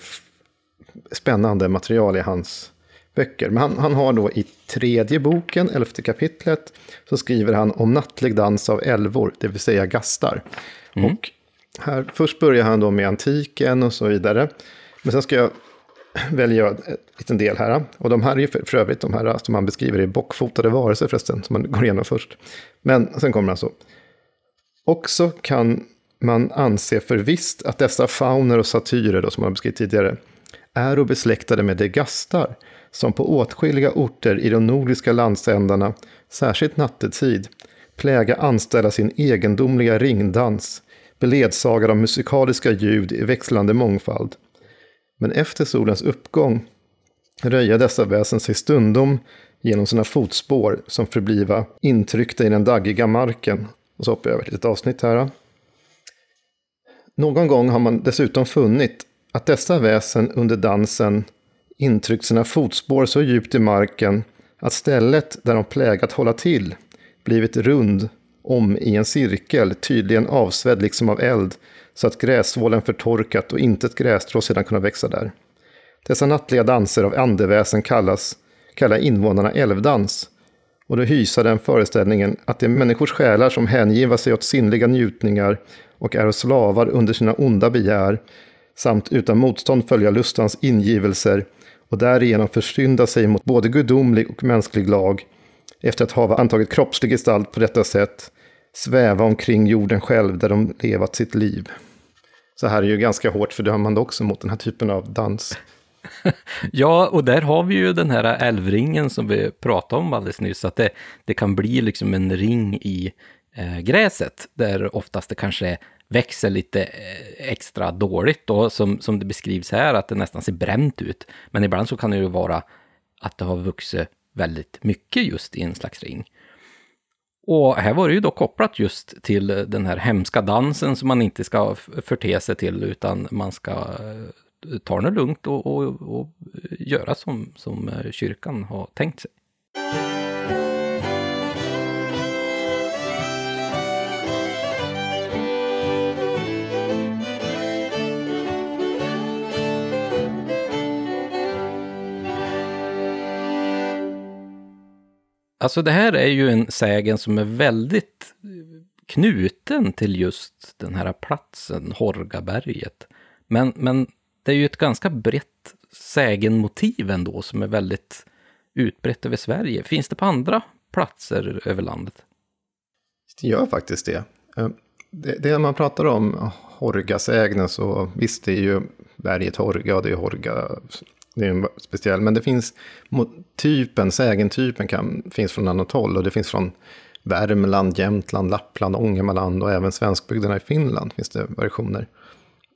Speaker 3: spännande material i hans böcker. Men han, han har då i tredje boken, elfte kapitlet, så skriver han om nattlig dans av älvor, det vill säga gastar. Mm. Och här, först börjar han då med antiken och så vidare. Men sen ska jag Väljer jag en liten del här. Och de här är ju för, för övrigt de här alltså, som han beskriver i bockfotade varelser förresten, som man går igenom först. Men sen kommer han så. Också kan man anse för visst att dessa fauner och satyrer, då, som man beskrivit tidigare, är och besläktade med de gastar, som på åtskilliga orter i de nordiska landsändarna, särskilt nattetid, pläga anställa sin egendomliga ringdans, beledsagad av musikaliska ljud i växlande mångfald. Men efter solens uppgång röja dessa väsen sig stundom genom sina fotspår som förbliva intryckta i den daggiga marken. Och så hoppar jag över ett litet avsnitt här. Någon gång har man dessutom funnit att dessa väsen under dansen intryckt sina fotspår så djupt i marken att stället där de plägat hålla till blivit rund om i en cirkel, tydligen avsvedd liksom av eld, så att gräsvålen förtorkat och inte ett grässtrå sedan kunnat växa där. Dessa nattliga danser av andeväsen kallas, kallar invånarna älvdans, och då hysa den föreställningen att det är människors själar som hängiva sig åt sinnliga njutningar och är slavar under sina onda begär, samt utan motstånd följa lustans ingivelser och därigenom försynda sig mot både gudomlig och mänsklig lag, efter att ha antagit kroppslig gestalt på detta sätt, sväva omkring jorden själv där de levat sitt liv. Så här är ju ganska hårt fördömande också mot den här typen av dans.
Speaker 2: ja, och där har vi ju den här älvringen som vi pratade om alldeles nyss, att det, det kan bli liksom en ring i eh, gräset, där oftast det kanske växer lite eh, extra dåligt då, som, som det beskrivs här, att det nästan ser bränt ut. Men ibland så kan det ju vara att det har vuxit väldigt mycket just i en slags ring. Och här var det ju då kopplat just till den här hemska dansen som man inte ska förte sig till, utan man ska eh, ta det lugnt och, och, och eh, göra som, som eh, kyrkan har tänkt sig. Alltså det här är ju en sägen som är väldigt knuten till just den här platsen, Horgaberget. Men, men det är ju ett ganska brett sägenmotiv ändå som är väldigt utbrett över Sverige. Finns det på andra platser över landet?
Speaker 3: Det gör faktiskt det. Eh, det, det man pratar om Horgasägnen så visst det är ju berget Horga och det är Horga. Det är en speciell, men det finns typen, sägentypen kan, finns från annat håll och det finns från Värmland, Jämtland, Lappland, Ångermanland och även svenskbygderna i Finland finns det versioner.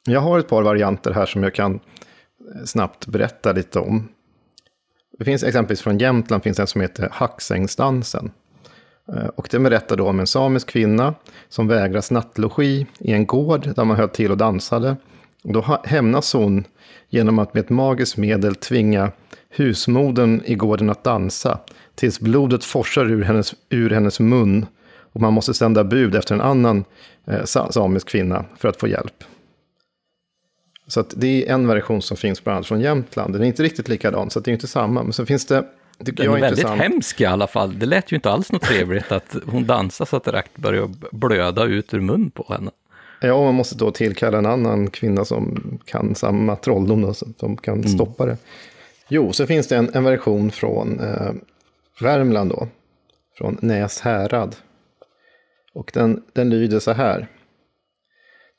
Speaker 3: Jag har ett par varianter här som jag kan eh, snabbt berätta lite om. Det finns exempelvis från Jämtland finns en som heter Hacksängsdansen. Eh, och den berättar då om en samisk kvinna som vägras nattlogi i en gård där man höll till och dansade. Då hämnas hon genom att med ett magiskt medel tvinga husmodern i gården att dansa tills blodet forsar ur hennes, ur hennes mun och man måste sända bud efter en annan eh, samisk kvinna för att få hjälp. Så det är en version som finns bland annat från Jämtland. Den är inte riktigt likadan, så det är inte samma. Men så finns det,
Speaker 2: tycker Den är väldigt intressant. hemsk i alla fall. Det lät ju inte alls något trevligt att hon dansar så att det börjar blöda ut ur mun på henne.
Speaker 3: Ja, man måste då tillkalla en annan kvinna som kan samma trolldom, som kan mm. stoppa det. Jo, så finns det en, en version från eh, Värmland då, från Näs härad. Och den, den lyder så här.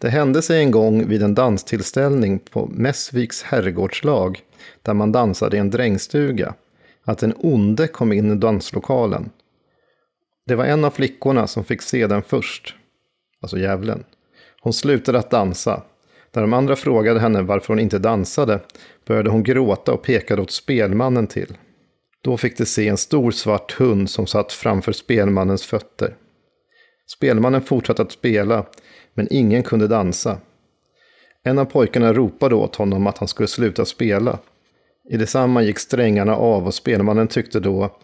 Speaker 3: Det hände sig en gång vid en danstillställning på Mässviks herrgårdslag, där man dansade i en drängstuga, att en onde kom in i danslokalen. Det var en av flickorna som fick se den först, alltså djävulen. Hon slutade att dansa. När de andra frågade henne varför hon inte dansade började hon gråta och pekade åt spelmannen till. Då fick de se en stor svart hund som satt framför spelmannens fötter. Spelmannen fortsatte att spela, men ingen kunde dansa. En av pojkarna ropade åt honom att han skulle sluta spela. I detsamma gick strängarna av och spelmannen tyckte då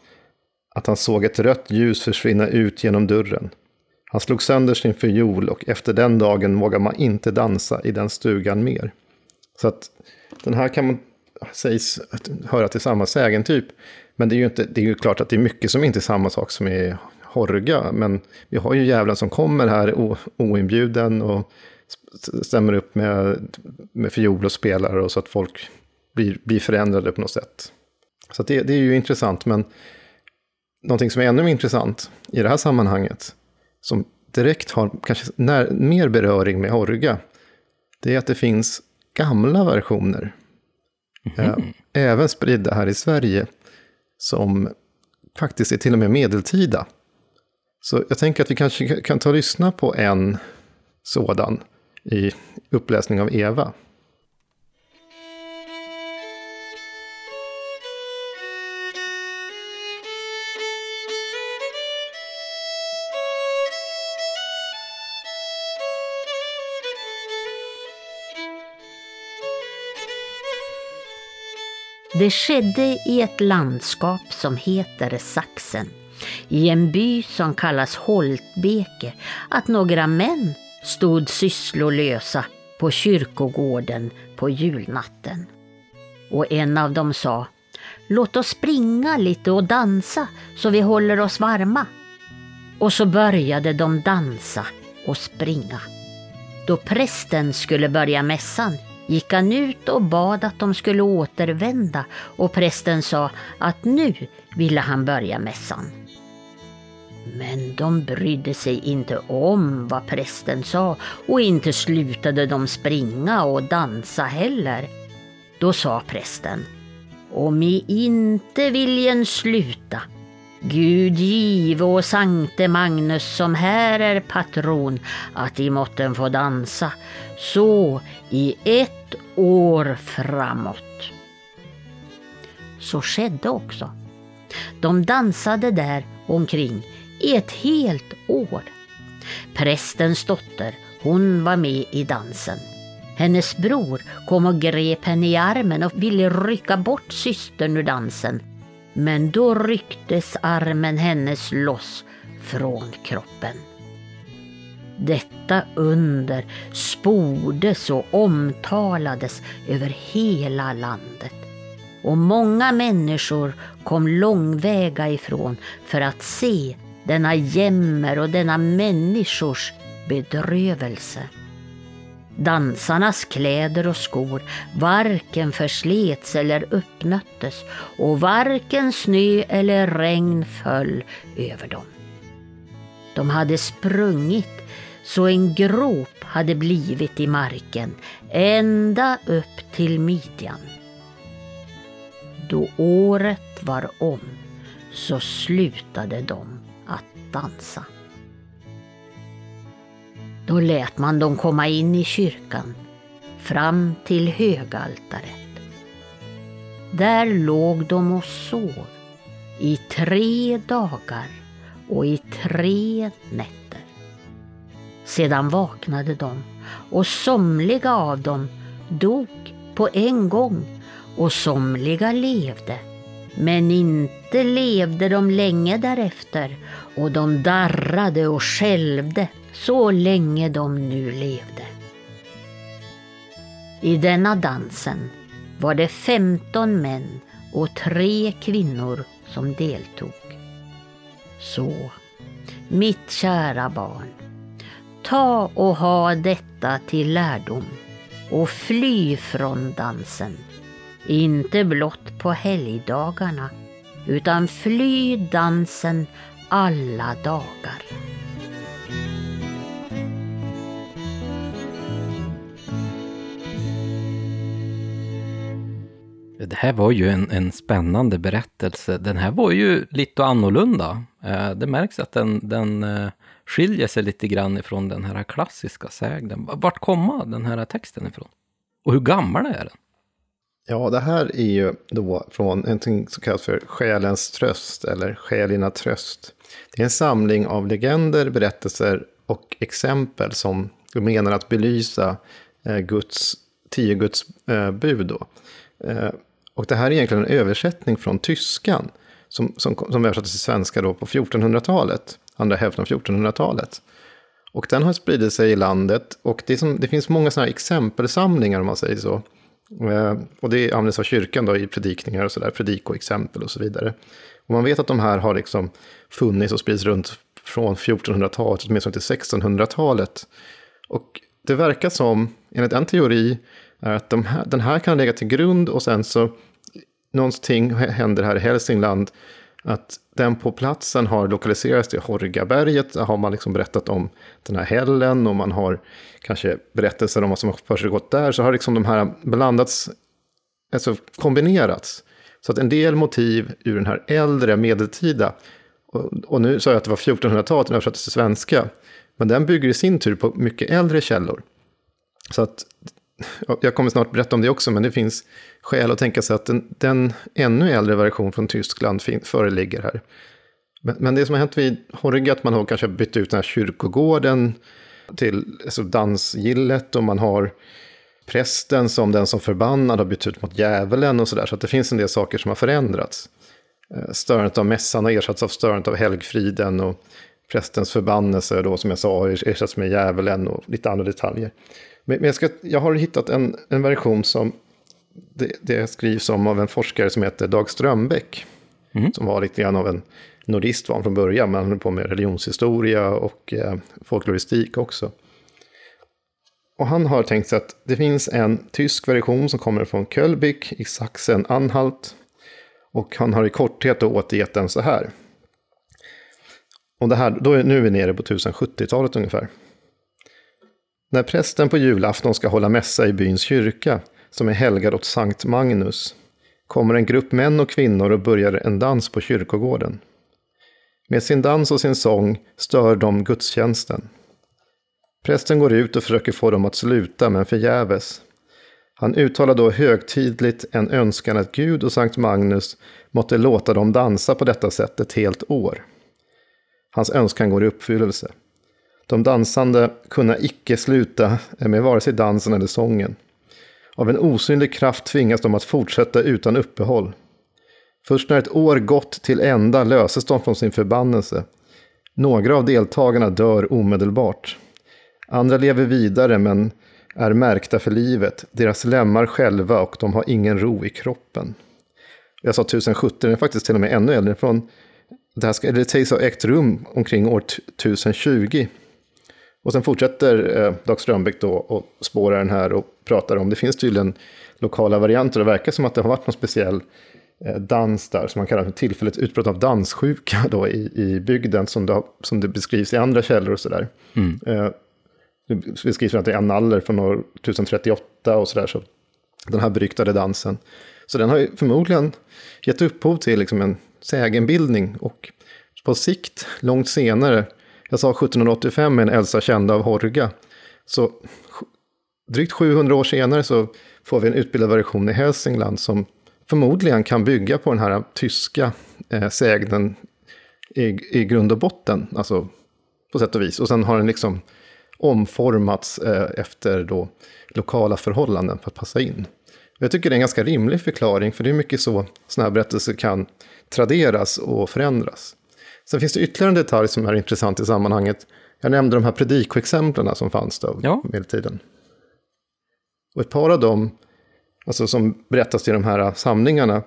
Speaker 3: att han såg ett rött ljus försvinna ut genom dörren. Han slog sönder sin fiol och efter den dagen vågade man inte dansa i den stugan mer. Så att den här kan man sägs höra till samma sägentyp. Men det är ju, inte, det är ju klart att det är mycket som inte är samma sak som är Horga. Men vi har ju djävulen som kommer här oinbjuden och stämmer upp med, med fiol och spelar och så att folk blir, blir förändrade på något sätt. Så det, det är ju intressant, men någonting som är ännu mer intressant i det här sammanhanget, som direkt har kanske när, mer beröring med Horga, det är att det finns gamla versioner. Mm -hmm. Även spridda här i Sverige, som faktiskt är till och med medeltida. Så jag tänker att vi kanske kan ta och lyssna på en sådan i uppläsning av Eva.
Speaker 1: Det skedde i ett landskap som heter Saxen, i en by som kallas Holtbeke, att några män stod sysslolösa på kyrkogården på julnatten. Och en av dem sa, låt oss springa lite och dansa så vi håller oss varma. Och så började de dansa och springa. Då prästen skulle börja mässan gick han ut och bad att de skulle återvända och prästen sa att nu ville han börja mässan. Men de brydde sig inte om vad prästen sa och inte slutade de springa och dansa heller. Då sa prästen, om i inte viljen sluta Gud give och Sankte Magnus som här är patron att i måtten få dansa, så i ett år framåt. Så skedde också. De dansade där omkring i ett helt år. Prästens dotter, hon var med i dansen. Hennes bror kom och grep henne i armen och ville rycka bort systern ur dansen men då rycktes armen hennes loss från kroppen. Detta under spordes och omtalades över hela landet. och många människor kom långväga ifrån för att se denna jämmer och denna människors bedrövelse. Dansarnas kläder och skor varken förslets eller uppnöttes och varken snö eller regn föll över dem. De hade sprungit så en grop hade blivit i marken ända upp till midjan. Då året var om så slutade de att dansa. Då lät man dem komma in i kyrkan, fram till högaltaret. Där låg de och sov i tre dagar och i tre nätter. Sedan vaknade de och somliga av dem dog på en gång och somliga levde. Men inte levde de länge därefter och de darrade och skälvde så länge de nu levde. I denna dansen var det femton män och tre kvinnor som deltog. Så, mitt kära barn, ta och ha detta till lärdom och fly från dansen. Inte blott på helgdagarna, utan fly dansen alla dagar.
Speaker 2: Det här var ju en, en spännande berättelse. Den här var ju lite annorlunda. Eh, det märks att den, den eh, skiljer sig lite grann ifrån den här klassiska sägnen. Vart kommer den här texten ifrån? Och hur gammal är den?
Speaker 3: Ja, det här är ju då från någonting som kallas för Själens tröst eller Själina tröst. Det är en samling av legender, berättelser och exempel som menar att belysa eh, Guds, tio Guds bud. Då. Och det här är egentligen en översättning från tyskan som, som, som översattes till svenska då på 1400-talet, andra hälften av 1400-talet. Och den har spridit sig i landet och det, som, det finns många sådana här exempelsamlingar om man säger så. Eh, och det används av kyrkan då i predikningar och sådär, predikoexempel och så vidare. Och man vet att de här har liksom funnits och spridits runt från 1400-talet åtminstone till 1600-talet. Och det verkar som, enligt en teori, är att de här, den här kan lägga till grund och sen så någonting händer här i Hälsingland. Att den på platsen har lokaliserats till Horgaberget. Där har man liksom berättat om den här hällen och man har kanske berättelser om vad som har försiggått där. Så har liksom de här blandats, alltså kombinerats. Så att en del motiv ur den här äldre medeltida, och, och nu sa jag att det var 1400-talet, den översattes till svenska. Men den bygger i sin tur på mycket äldre källor. Så att jag kommer snart berätta om det också, men det finns skäl att tänka sig att den, den ännu äldre version från Tyskland föreligger här. Men, men, det som har hänt vid Horge, att man har kanske bytt ut den här kyrkogården till alltså dansgillet och man har prästen som den som förbannad har bytt ut mot djävulen och sådär. Så att det finns en del saker som har förändrats. Eh, störandet av mässan har ersatts av störandet av helgfriden och prästens förbannelse då som jag sa har ersatts med djävulen och lite andra detaljer. Men jag, ska, jag har hittat en, en version som det, det, skrivs om av en forskare som heter Dag Strömbäck. Mm. Som var lite grann av en nordist var han från början, men han höll på med religionshistoria och eh, folkloristik också. Och han har tänkt sig att det finns en tysk version som kommer från Kölbik i Sachsen-Anhalt. Och han har i korthet då återgett den så här. Och det här, då är, nu är vi nere på 1070-talet ungefär. När prästen på julafton ska hålla mässa i byns kyrka, som är helgad åt Sankt Magnus, kommer en grupp män och kvinnor och börjar en dans på kyrkogården. Med sin dans och sin sång stör de gudstjänsten. Prästen går ut och försöker få dem att sluta, men förgäves. Han uttalar då högtidligt en önskan att Gud och Sankt Magnus måtte låta dem dansa på detta sätt ett helt år. Hans önskan går i uppfyllelse. De dansande kunna icke sluta med vare sig dansen eller sången. Av en osynlig kraft tvingas de att fortsätta utan uppehåll. Först när ett år gått till ända löses de från sin förbannelse. Några av deltagarna dör omedelbart. Andra lever vidare men är märkta för livet, deras lemmar själva och de har ingen ro i kroppen. Jag sa 1070, den är faktiskt till och med ännu äldre. Från, det, här ska, det sägs ha ägt rum omkring år 1020. Och sen fortsätter eh, Dag Strömbäck då och spårar den här och pratar om, det finns tydligen lokala varianter. Det verkar som att det har varit någon speciell eh, dans där, som man kallar för tillfälligt utbrott av danssjuka då i, i bygden, som det, som det beskrivs i andra källor och sådär. Mm. Eh, det beskrivs att det är analler från år 1038 och sådär, så den här beryktade dansen. Så den har ju förmodligen gett upphov till liksom en sägenbildning och på sikt, långt senare, jag sa 1785 med en Elsa kända av Horga, så drygt 700 år senare så får vi en utbildad version i Hälsingland som förmodligen kan bygga på den här tyska eh, sägnen i, i grund och botten, alltså på sätt och vis. Och sen har den liksom omformats eh, efter då lokala förhållanden för att passa in. Jag tycker det är en ganska rimlig förklaring, för det är mycket så sådana här berättelser kan traderas och förändras. Sen finns det ytterligare en detalj som är intressant i sammanhanget. Jag nämnde de här predikoexemplen som fanns då, ja. medeltiden. Och ett par av dem, alltså som berättas i de här samlingarna,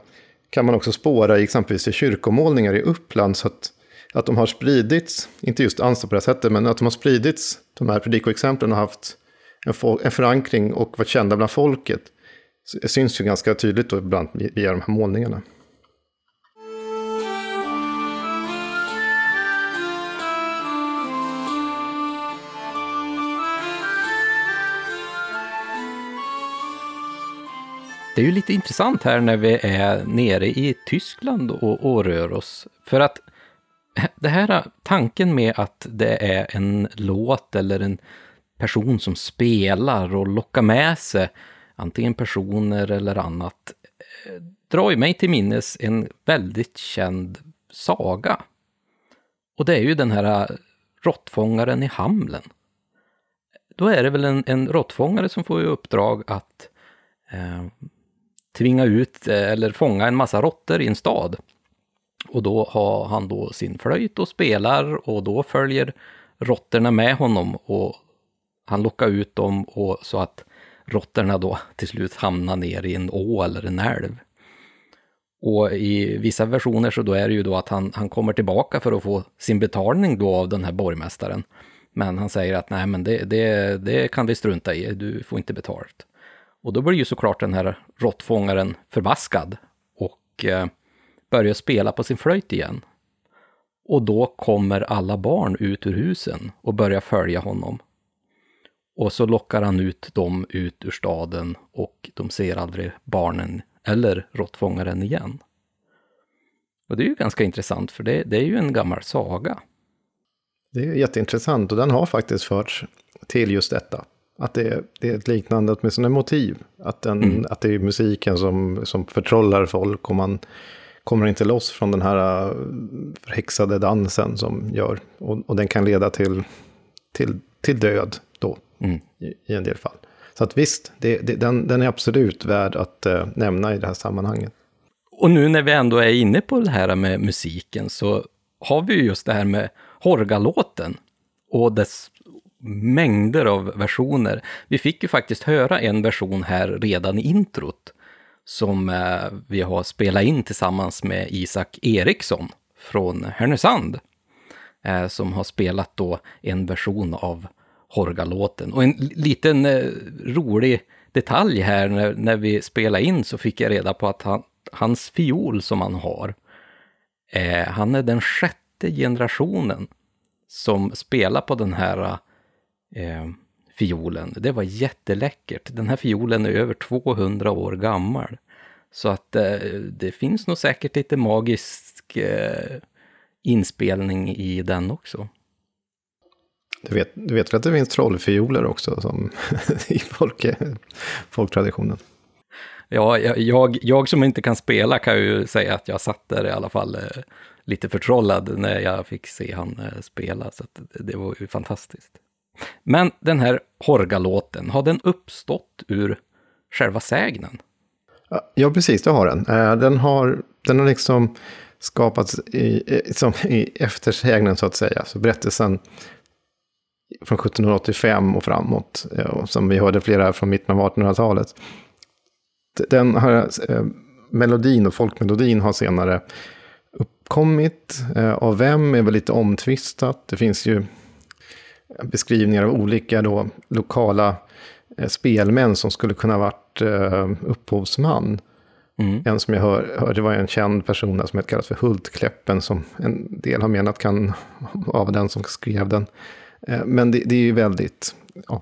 Speaker 3: kan man också spåra i exempelvis i kyrkomålningar i Uppland. Så att, att de har spridits, inte just Ansta på det sättet, men att de har spridits, de här predikoexemplen har haft en, en förankring och varit kända bland folket. Det syns ju ganska tydligt då ibland via de här målningarna.
Speaker 2: Det är ju lite intressant här när vi är nere i Tyskland och, och rör oss. För att det här tanken med att det är en låt eller en person som spelar och lockar med sig antingen personer eller annat eh, drar ju mig till minnes en väldigt känd saga. Och det är ju den här eh, råttfångaren i Hamlen. Då är det väl en, en råttfångare som får i uppdrag att eh, tvinga ut eh, eller fånga en massa råttor i en stad. Och då har han då sin flöjt och spelar och då följer råttorna med honom och han lockar ut dem och så att råttorna då till slut hamnar ner i en å eller en älv. Och i vissa versioner så då är det ju då att han, han kommer tillbaka för att få sin betalning då av den här borgmästaren. Men han säger att nej men det, det, det kan vi strunta i, du får inte betalt. Och då blir ju såklart den här råttfångaren förbaskad och eh, börjar spela på sin flöjt igen. Och då kommer alla barn ut ur husen och börjar följa honom. Och så lockar han ut dem ut ur staden och de ser aldrig barnen eller råttfångaren igen. Och det är ju ganska intressant för det, det är ju en gammal saga.
Speaker 3: Det är jätteintressant och den har faktiskt förts till just detta. Att det är, det är ett liknande, åtminstone motiv. Att, den, mm. att det är musiken som, som förtrollar folk och man kommer inte loss från den här äh, förhäxade dansen som gör. Och, och den kan leda till, till, till död då, mm. i, i, en del fall. Så att visst, det, det, den, den är absolut värd att äh, nämna i det här sammanhanget.
Speaker 2: Och nu när vi ändå är inne på det här med musiken så har vi ju just det här med Horgalåten och dess mängder av versioner. Vi fick ju faktiskt höra en version här redan i introt som eh, vi har spelat in tillsammans med Isak Eriksson från Härnösand. Eh, som har spelat då en version av Horgalåten. Och en liten eh, rolig detalj här när, när vi spelade in så fick jag reda på att han, hans fiol som han har, eh, han är den sjätte generationen som spelar på den här eh, fiolen. Det var jätteläckert. Den här fiolen är över 200 år gammal. Så att eh, det finns nog säkert lite magisk eh, inspelning i den också.
Speaker 3: Du vet, du vet väl att det finns trollfioler också som i folk, folktraditionen?
Speaker 2: Ja, jag, jag som inte kan spela kan ju säga att jag satt där i alla fall eh, lite förtrollad när jag fick se han eh, spela, så det var ju fantastiskt. Men den här Horgalåten, har den uppstått ur själva sägnen?
Speaker 3: Ja, precis, det har den. Eh, den har, den har liksom skapats i, som i eftersägnen så att säga. Så berättelsen från 1785 och framåt, eh, som vi hörde flera från mitten av 1800-talet. Den här eh, melodin och folkmelodin har senare uppkommit. Av vem är väl lite omtvistat. Det finns ju beskrivningar av olika då, lokala eh, spelmän som skulle kunna ha varit eh, upphovsman. Mm. En som jag hör, hörde var en känd person som kallas för Hultkläppen, som en del har menat kan vara den som skrev den. Eh, men det, det, är ju väldigt, ja,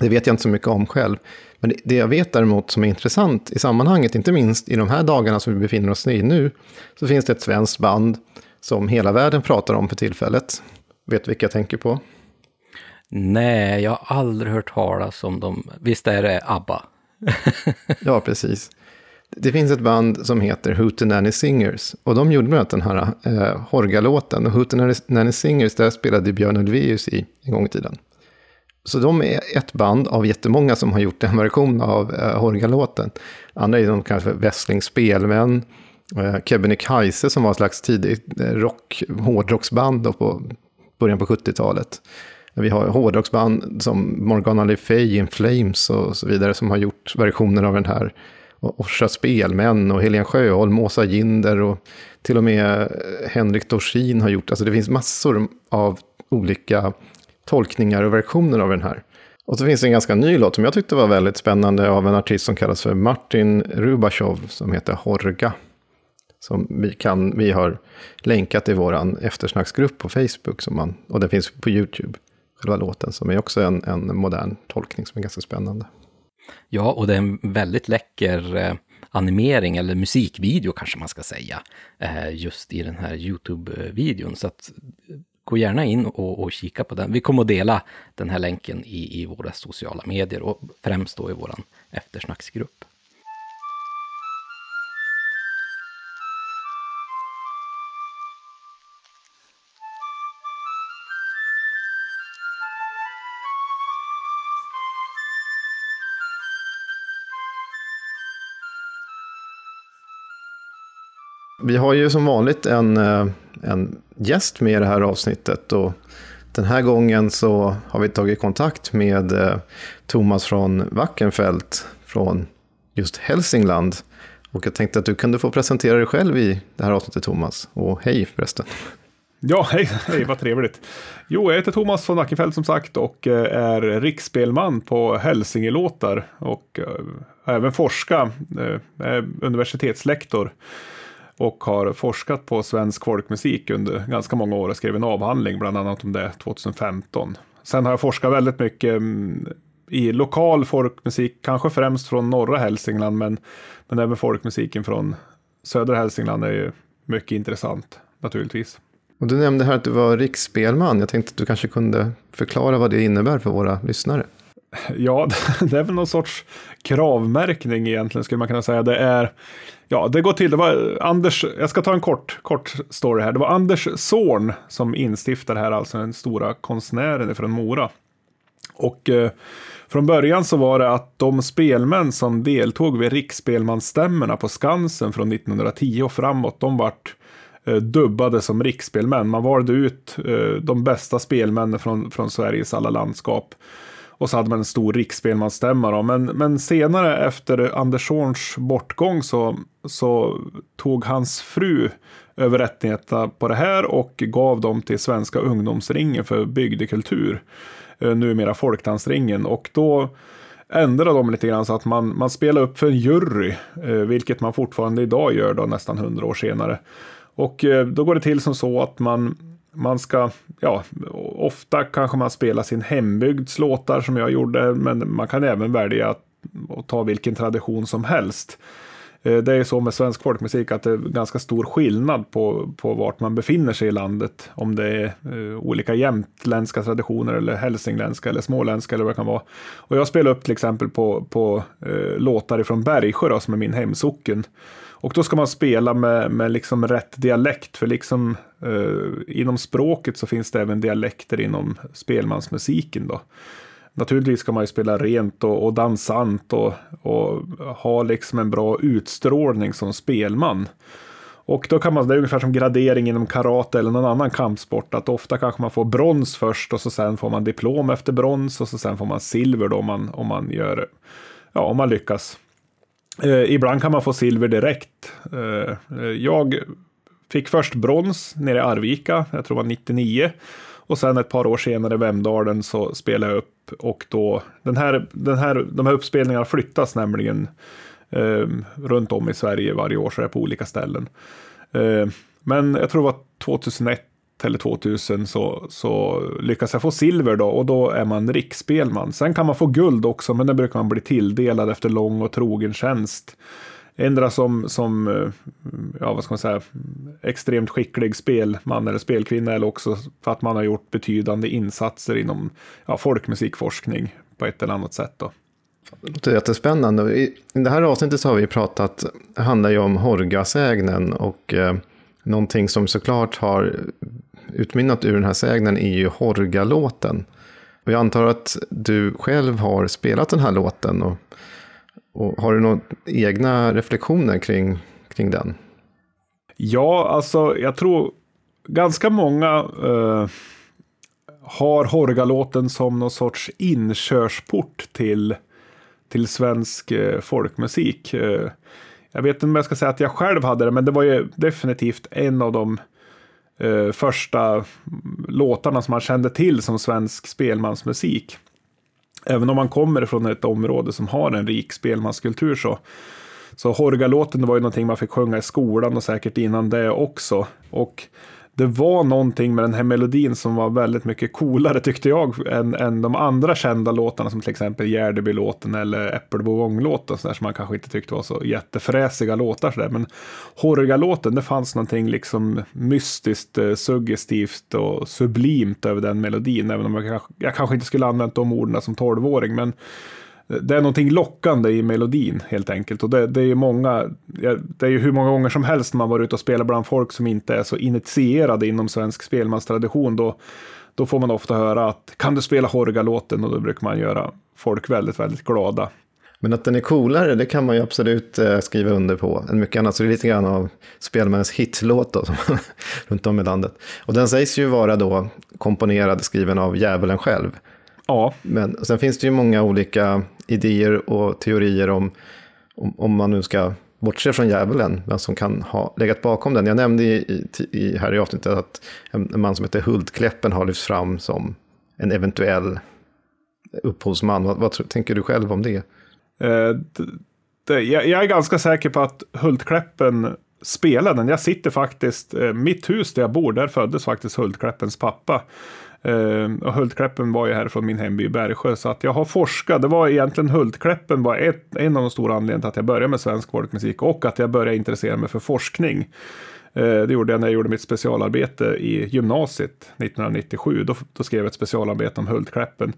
Speaker 3: det vet jag inte så mycket om själv. Men det, det, jag vet däremot som är intressant i sammanhanget, inte minst i de här dagarna som vi befinner oss i nu, så finns det ett svenskt band som hela världen pratar om för tillfället. Vet du vilka jag tänker på?
Speaker 2: Nej, jag har aldrig hört talas om dem. Visst är det ABBA?
Speaker 3: ja, precis. Det finns ett band som heter Hootenanny Singers. Och de gjorde bland annat den här eh, Horga-låten. Och Hootenanny Singers, där spelade Björn Ulvaeus i en gång i tiden. Så de är ett band av jättemånga som har gjort en version av eh, Horga-låten. Andra är de kanske Wessling Spelmän. Eh, Kebnekaise som var ett slags tidigt eh, rock, hårdrocksband på början på 70-talet. Vi har hårdrocksband som Morgana Le Fay, In Flames och så vidare som har gjort versioner av den här. Och Orsa Spelmän och Helen Sjöholm, Åsa Ginder och till och med eh, Henrik Dorsin har gjort. Alltså det finns massor av olika tolkningar och versioner av den här. Och så finns det en ganska ny låt som jag tyckte var väldigt spännande av en artist som kallas för Martin Rubashov som heter Horga. Som vi, kan, vi har länkat i vår eftersnacksgrupp på Facebook som man, och den finns på YouTube själva låten, som är också en, en modern tolkning som är ganska spännande.
Speaker 2: Ja, och det är en väldigt läcker eh, animering, eller musikvideo kanske man ska säga, eh, just i den här YouTube-videon. Så att gå gärna in och, och, kika på den. Vi kommer att dela den här länken i, i våra sociala medier och främst då i vår eftersnacksgrupp.
Speaker 3: Vi har ju som vanligt en, eh, en gäst med i det här avsnittet. Och den här gången så har vi tagit kontakt med eh, Thomas från Wackenfeldt från just Hälsingland. Och jag tänkte att du kunde få presentera dig själv i det här avsnittet Thomas. Och hej förresten.
Speaker 4: Ja, hej, hej, vad trevligt. Jo, jag heter Thomas von Ackenfeldt som sagt och eh, är riksspelman på Hälsingelåtar och även forska, är universitetslektor och har forskat på svensk folkmusik under ganska många år och skrev en avhandling bland annat om det 2015. Sen har jag forskat väldigt mycket mm, i lokal folkmusik, kanske främst från norra Hälsingland, men, men även folkmusiken från södra Hälsingland är ju mycket intressant naturligtvis.
Speaker 3: Och du nämnde här att du var riksspelman. Jag tänkte att du kanske kunde förklara vad det innebär för våra lyssnare.
Speaker 4: Ja, det är väl någon sorts kravmärkning egentligen skulle man kunna säga. Det är Ja, det går till. Det var Anders, jag ska ta en kort, kort story här. Det var Anders Zorn som instiftade här, alltså den stora konstnären från Mora. Och eh, från början så var det att de spelmän som deltog vid riksspelmansstämmorna på Skansen från 1910 och framåt, de vart eh, dubbade som riksspelmän. Man valde ut eh, de bästa spelmännen från, från Sveriges alla landskap. Och så hade man en stor riksspelmansstämma. Men, men senare efter Anders Zorns bortgång så, så tog hans fru över rättigheterna på det här och gav dem till Svenska ungdomsringen för bygdekultur. Eh, numera Folkdansringen. Och då ändrade de lite grann så att man, man spelar upp för en jury. Eh, vilket man fortfarande idag gör då nästan hundra år senare. Och eh, då går det till som så att man man ska, ja, ofta kanske man spelar sin hembygds låtar som jag gjorde, men man kan även välja att, att ta vilken tradition som helst. Eh, det är så med svensk folkmusik att det är ganska stor skillnad på, på vart man befinner sig i landet. Om det är eh, olika jämtländska traditioner eller hälsingländska eller småländska eller vad det kan vara. Och jag spelar upp till exempel på, på eh, låtar ifrån Bergsjö då, som är min hemsocken. Och då ska man spela med, med liksom rätt dialekt, för liksom eh, inom språket så finns det även dialekter inom spelmansmusiken. Då. Naturligtvis ska man ju spela rent och, och dansant och, och ha liksom en bra utstrålning som spelman. Och då kan man, det är ungefär som gradering inom karate eller någon annan kampsport, att ofta kanske man får brons först och så sen får man diplom efter brons och så sen får man silver då om man, om man gör, ja om man lyckas Eh, ibland kan man få silver direkt. Eh, jag fick först brons nere i Arvika, jag tror det var 99. Och sen ett par år senare i Vemdalen så spelade jag upp och då, den här, den här, de här uppspelningarna flyttas nämligen eh, runt om i Sverige varje år, så är på olika ställen. Eh, men jag tror det var 2001 eller 2000 så, så lyckas jag få silver då och då är man riksspelman. Sen kan man få guld också, men det brukar man bli tilldelad efter lång och trogen tjänst. Ändra som, som eh, ja, vad ska man säga, extremt skicklig spelman eller spelkvinna eller också för att man har gjort betydande insatser inom ja, folkmusikforskning på ett eller annat sätt. Då.
Speaker 3: Det är jättespännande. I det här avsnittet så har vi pratat, handlar ju om Horgasägnen och eh, någonting som såklart har utmynnat ur den här sägnen är ju Horgalåten. Och jag antar att du själv har spelat den här låten och och har du några egna reflektioner kring, kring den?
Speaker 4: Ja, alltså jag tror ganska många eh, har Horgalåten som någon sorts inkörsport till, till svensk eh, folkmusik. Eh, jag vet inte om jag ska säga att jag själv hade det, men det var ju definitivt en av de eh, första låtarna som man kände till som svensk spelmansmusik. Även om man kommer från ett område som har en rik spelmanskultur så så Horgalåten var ju någonting man fick sjunga i skolan och säkert innan det också. Och det var någonting med den här melodin som var väldigt mycket coolare tyckte jag än, än de andra kända låtarna som till exempel Gärdebylåten eller Äppelbo som man kanske inte tyckte var så jättefräsiga låtar. Så där. Men Horgalåten, det fanns någonting liksom mystiskt, eh, suggestivt och sublimt över den melodin. Även om jag, jag kanske inte skulle använt de orden som tolvåring. Men det är någonting lockande i melodin helt enkelt. Och det, det är ju många, det är ju hur många gånger som helst man varit ute och spelat bland folk som inte är så initierade inom svensk spelmanstradition. Då, då får man ofta höra att kan du spela Horga-låten? Och då brukar man göra folk väldigt, väldigt glada.
Speaker 3: Men att den är coolare, det kan man ju absolut eh, skriva under på. Än mycket annat, så det är lite grann av spelmannens hitlåt då, runt om i landet. Och den sägs ju vara då komponerad, skriven av djävulen själv.
Speaker 4: Ja.
Speaker 3: Men sen finns det ju många olika idéer och teorier om, om, om man nu ska bortse från djävulen, vem som kan ha legat bakom den. Jag nämnde i, i, här i avsnittet att en, en man som heter Hultkläppen har lyfts fram som en eventuell upphovsman. Vad, vad tänker du själv om det?
Speaker 4: Eh, det jag, jag, är ganska säker på att Hultkläppen spelade den. Jag sitter faktiskt, eh, mitt hus där jag bor, där föddes faktiskt Hultkläppens pappa. Uh, och Hultkläppen var ju härifrån min hemby Bergsjö, så att jag har forskat. Det var egentligen Hultkläppen var ett, en av de stora anledningarna till att jag började med svensk folkmusik och att jag började intressera mig för forskning. Uh, det gjorde jag när jag gjorde mitt specialarbete i gymnasiet 1997. Då, då skrev jag ett specialarbete om Hultkläppen.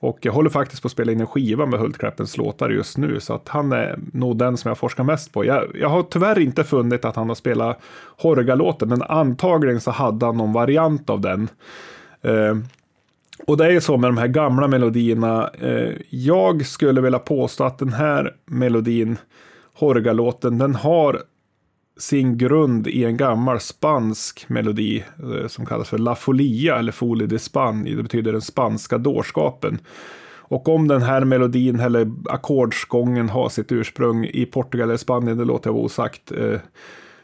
Speaker 4: Och jag håller faktiskt på att spela in en skiva med Hultkläppens låtar just nu, så att han är nog den som jag forskar mest på. Jag, jag har tyvärr inte funnit att han har spelat Horga-låten, men antagligen så hade han någon variant av den. Eh, och det är ju så med de här gamla melodierna. Eh, jag skulle vilja påstå att den här melodin, Horgalåten, den har sin grund i en gammal spansk melodi eh, som kallas för La Folia eller Folie de Span. Det betyder den spanska dårskapen. Och om den här melodin eller ackordsgången har sitt ursprung i Portugal eller Spanien, det låter jag vara osagt.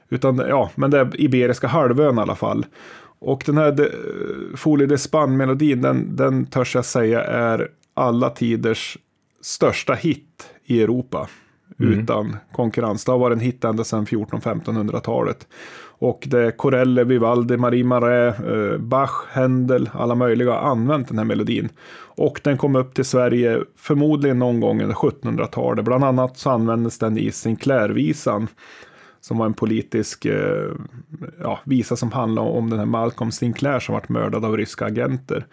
Speaker 4: Utan ja, men det är Iberiska halvön i alla fall. Och den här de, Folie de Span-melodin, den, den törs jag säga är alla tiders största hit i Europa. Mm. Utan konkurrens. Det har varit en hit ända sedan 1400-1500-talet. Och det är Corelle, Vivaldi, Marie Marais, eh, Bach, Händel, alla möjliga har använt den här melodin. Och den kom upp till Sverige förmodligen någon gång under 1700-talet. Bland annat så användes den i Sinclair-visan som var en politisk eh, ja, visa som handlade om den här Malcolm Sinclair som varit mördad av ryska agenter.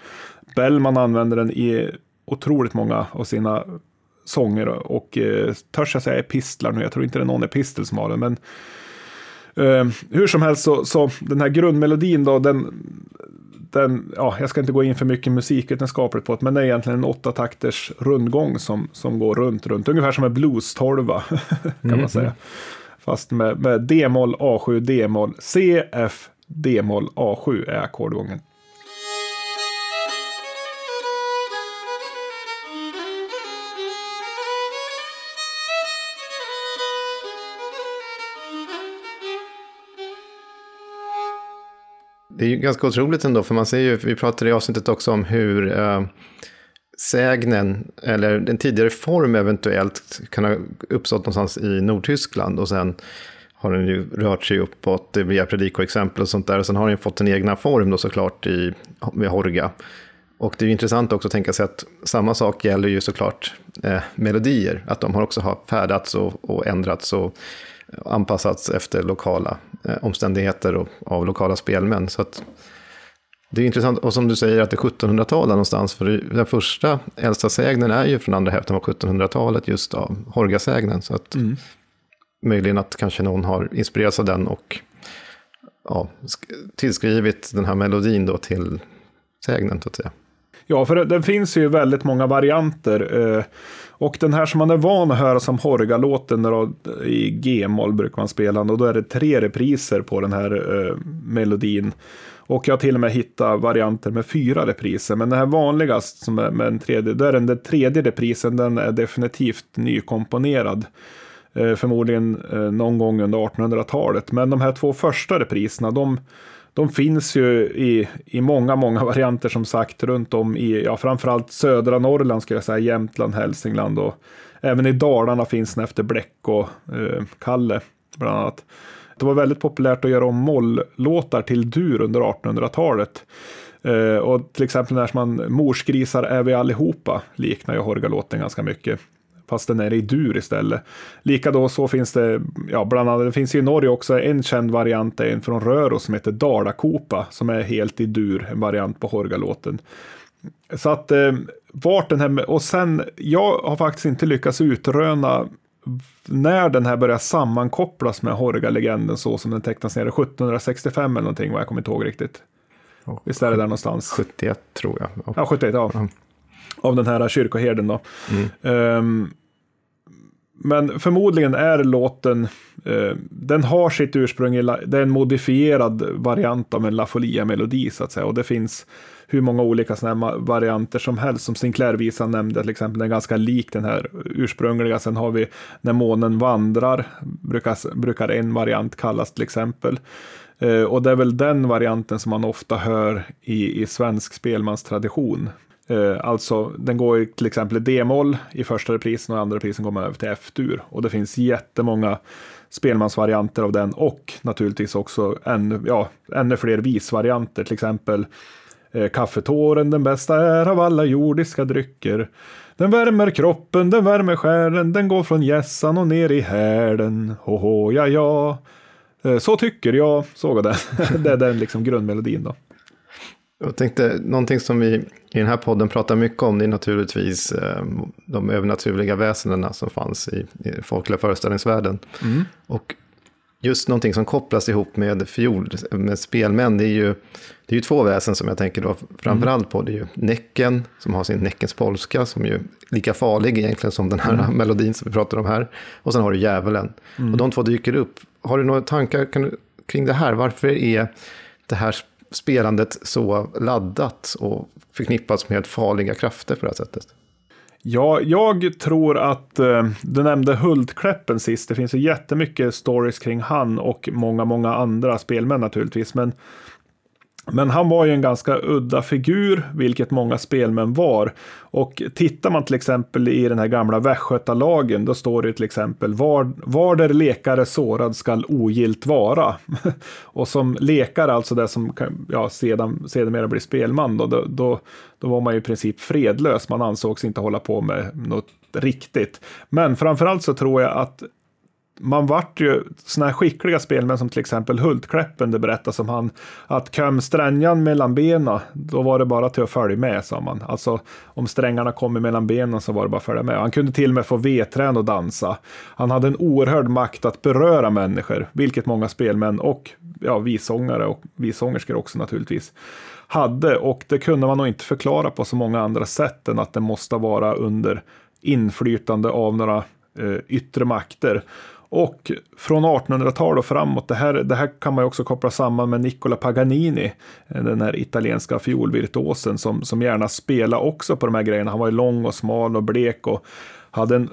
Speaker 4: Bellman använde den i otroligt många av sina sånger och eh, törs jag säga epistlar nu, jag tror inte det är någon epistel som har den, men eh, hur som helst så, så den här grundmelodin då, den, den, ja, jag ska inte gå in för mycket musikvetenskapligt på det, men det är egentligen en åtta takters rundgång som, som går runt, runt, ungefär som en blues-tolva kan mm. man säga. Fast med, med D-moll, A7, D-moll, C, F, D-moll, A7 är ackordgången.
Speaker 3: Det är ju ganska otroligt ändå, för man ser ju, vi pratade i avsnittet också om hur eh, sägnen, eller en tidigare form eventuellt, kan ha uppstått någonstans i Nordtyskland och sen har den ju rört sig uppåt via predikoexempel och sånt där. Och sen har den fått en egna form då såklart i, med Horga. Och det är ju intressant också att tänka sig att samma sak gäller ju såklart eh, melodier. Att de har också har färdats och, och ändrats och anpassats efter lokala eh, omständigheter och av lokala spelmän. Så att det är intressant, och som du säger att det är 1700-talet någonstans, för den första äldsta sägnen är ju från andra hälften av 1700-talet, just av Horgasägnen. Så att mm. möjligen att kanske någon har inspirerats av den och ja, tillskrivit den här melodin då till sägnen, så att säga.
Speaker 4: Ja, för det, finns ju väldigt många varianter. Eh, och den här som man är van att höra som Horga-låten i G-moll brukar man spela, och då är det tre repriser på den här eh, melodin. Och jag har till och med hittat varianter med fyra repriser. Men den här vanligast, som är med en tredje, då är den, den tredje reprisen, den är definitivt nykomponerad. Eh, förmodligen eh, någon gång under 1800-talet. Men de här två första repriserna, de, de finns ju i, i många, många varianter som sagt runt om i, ja framförallt södra Norrland skulle jag säga, Jämtland, Hälsingland och även i Dalarna finns den efter Bläck och eh, Kalle bland annat. Det var väldigt populärt att göra om molllåtar till dur under 1800-talet. Eh, och till exempel när man morsgrisar är vi allihopa liknar ju Horga-låten ganska mycket. Fast den är i dur istället. Likadå så finns det, ja bland annat, det finns i Norge också en känd variant, en från Röros som heter Dalakopa, som är helt i dur, en variant på Hårgalåten. Så att eh, vart den här, och sen, jag har faktiskt inte lyckats utröna när den här börjar sammankopplas med Horga-legenden så som den tecknas ner 1765 eller någonting, vad jag kommer inte ihåg riktigt. Oh, Visst är det där någonstans?
Speaker 3: 71 tror jag.
Speaker 4: Ja, 71, ja. Mm. Av den här kyrkoherden då. Mm. Um, men förmodligen är låten, uh, den har sitt ursprung i, det är en modifierad variant av en La Folia-melodi så att säga. Och det finns hur många olika såna här varianter som helst. Som Sinclair-visan nämnde till exempel, den är ganska lik den här ursprungliga. Sen har vi När månen vandrar, brukar, brukar en variant kallas till exempel. Eh, och det är väl den varianten som man ofta hör i, i svensk spelmanstradition. Eh, alltså, den går till exempel i D-moll i första reprisen och i andra reprisen går man över till F-dur. Och det finns jättemånga spelmansvarianter av den och naturligtvis också ännu, ja, ännu fler visvarianter. Till exempel kaffetåren, den bästa är av alla jordiska drycker. Den värmer kroppen, den värmer själen, den går från gässan och ner i härden. Hoho, ja, ja. Eh, så tycker jag, såg den. det är den liksom grundmelodin då.
Speaker 3: Jag tänkte, någonting som vi i den här podden pratar mycket om, det är naturligtvis eh, de övernaturliga väsendena som fanns i, i folkliga föreställningsvärlden. Mm. Och just någonting som kopplas ihop med fiol, med spelmän, det är ju, det är ju två väsen som jag tänker då framförallt på. Det är ju Näcken, som har sin Näckens polska, som är ju lika farlig egentligen som den här mm. melodin som vi pratar om här. Och sen har du Djävulen. Mm. Och de två dyker upp. Har du några tankar du, kring det här? Varför är det här spelandet så laddat och förknippats med farliga krafter på det här sättet?
Speaker 4: Ja, jag tror att eh, du nämnde Hultkläppen sist. Det finns ju jättemycket stories kring han och många, många andra spelmän naturligtvis. Men men han var ju en ganska udda figur, vilket många spelmän var. Och tittar man till exempel i den här gamla västgötalagen, då står det till exempel var, var där lekare sårad skall ogilt vara. och som lekare, alltså det som ja, sedan, sedermera blir spelman, då, då, då var man ju i princip fredlös. Man ansågs inte hålla på med något riktigt. Men framförallt så tror jag att man vart ju sådana här skickliga spelmän som till exempel Hultkläppen, det berättas om han, att kom strängan mellan benen, då var det bara till att följa med, sa man. Alltså om strängarna kom mellan benen så var det bara att följa med. Han kunde till och med få vedträn och dansa. Han hade en oerhörd makt att beröra människor, vilket många spelmän och ja, visångare och visångerskor också naturligtvis hade. Och det kunde man nog inte förklara på så många andra sätt än att det måste vara under inflytande av några eh, yttre makter. Och från 1800-talet och framåt, det här, det här kan man ju också koppla samman med Nicola Paganini, eh, den här italienska fiolvirtuosen som, som gärna spelade också på de här grejerna. Han var ju lång och smal och blek och hade en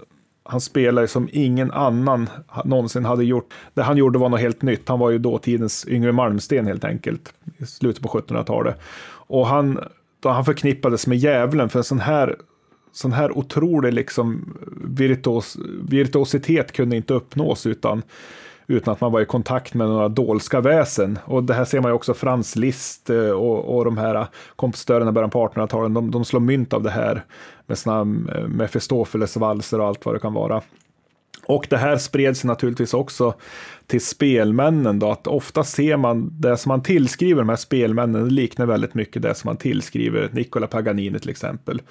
Speaker 4: han spelade som ingen annan någonsin hade gjort. Det han gjorde var något helt nytt. Han var ju dåtidens Yngve Malmsten helt enkelt. I slutet på 1700-talet. Och han, då han förknippades med djävulen för en sån här sån här otrolig liksom virtuos, virtuositet kunde inte uppnås utan, utan att man var i kontakt med några dolska väsen. Och det här ser man ju också Frans Liszt eh, och, och de här kompositörerna i början på 1800-talet, de, de slår mynt av det här med sina eh, Mefistofeles valser och allt vad det kan vara. Och det här spreds naturligtvis också till spelmännen då, att ofta ser man det som man tillskriver de här spelmännen, liknar väldigt mycket det som man tillskriver Nicola Paganini till exempel.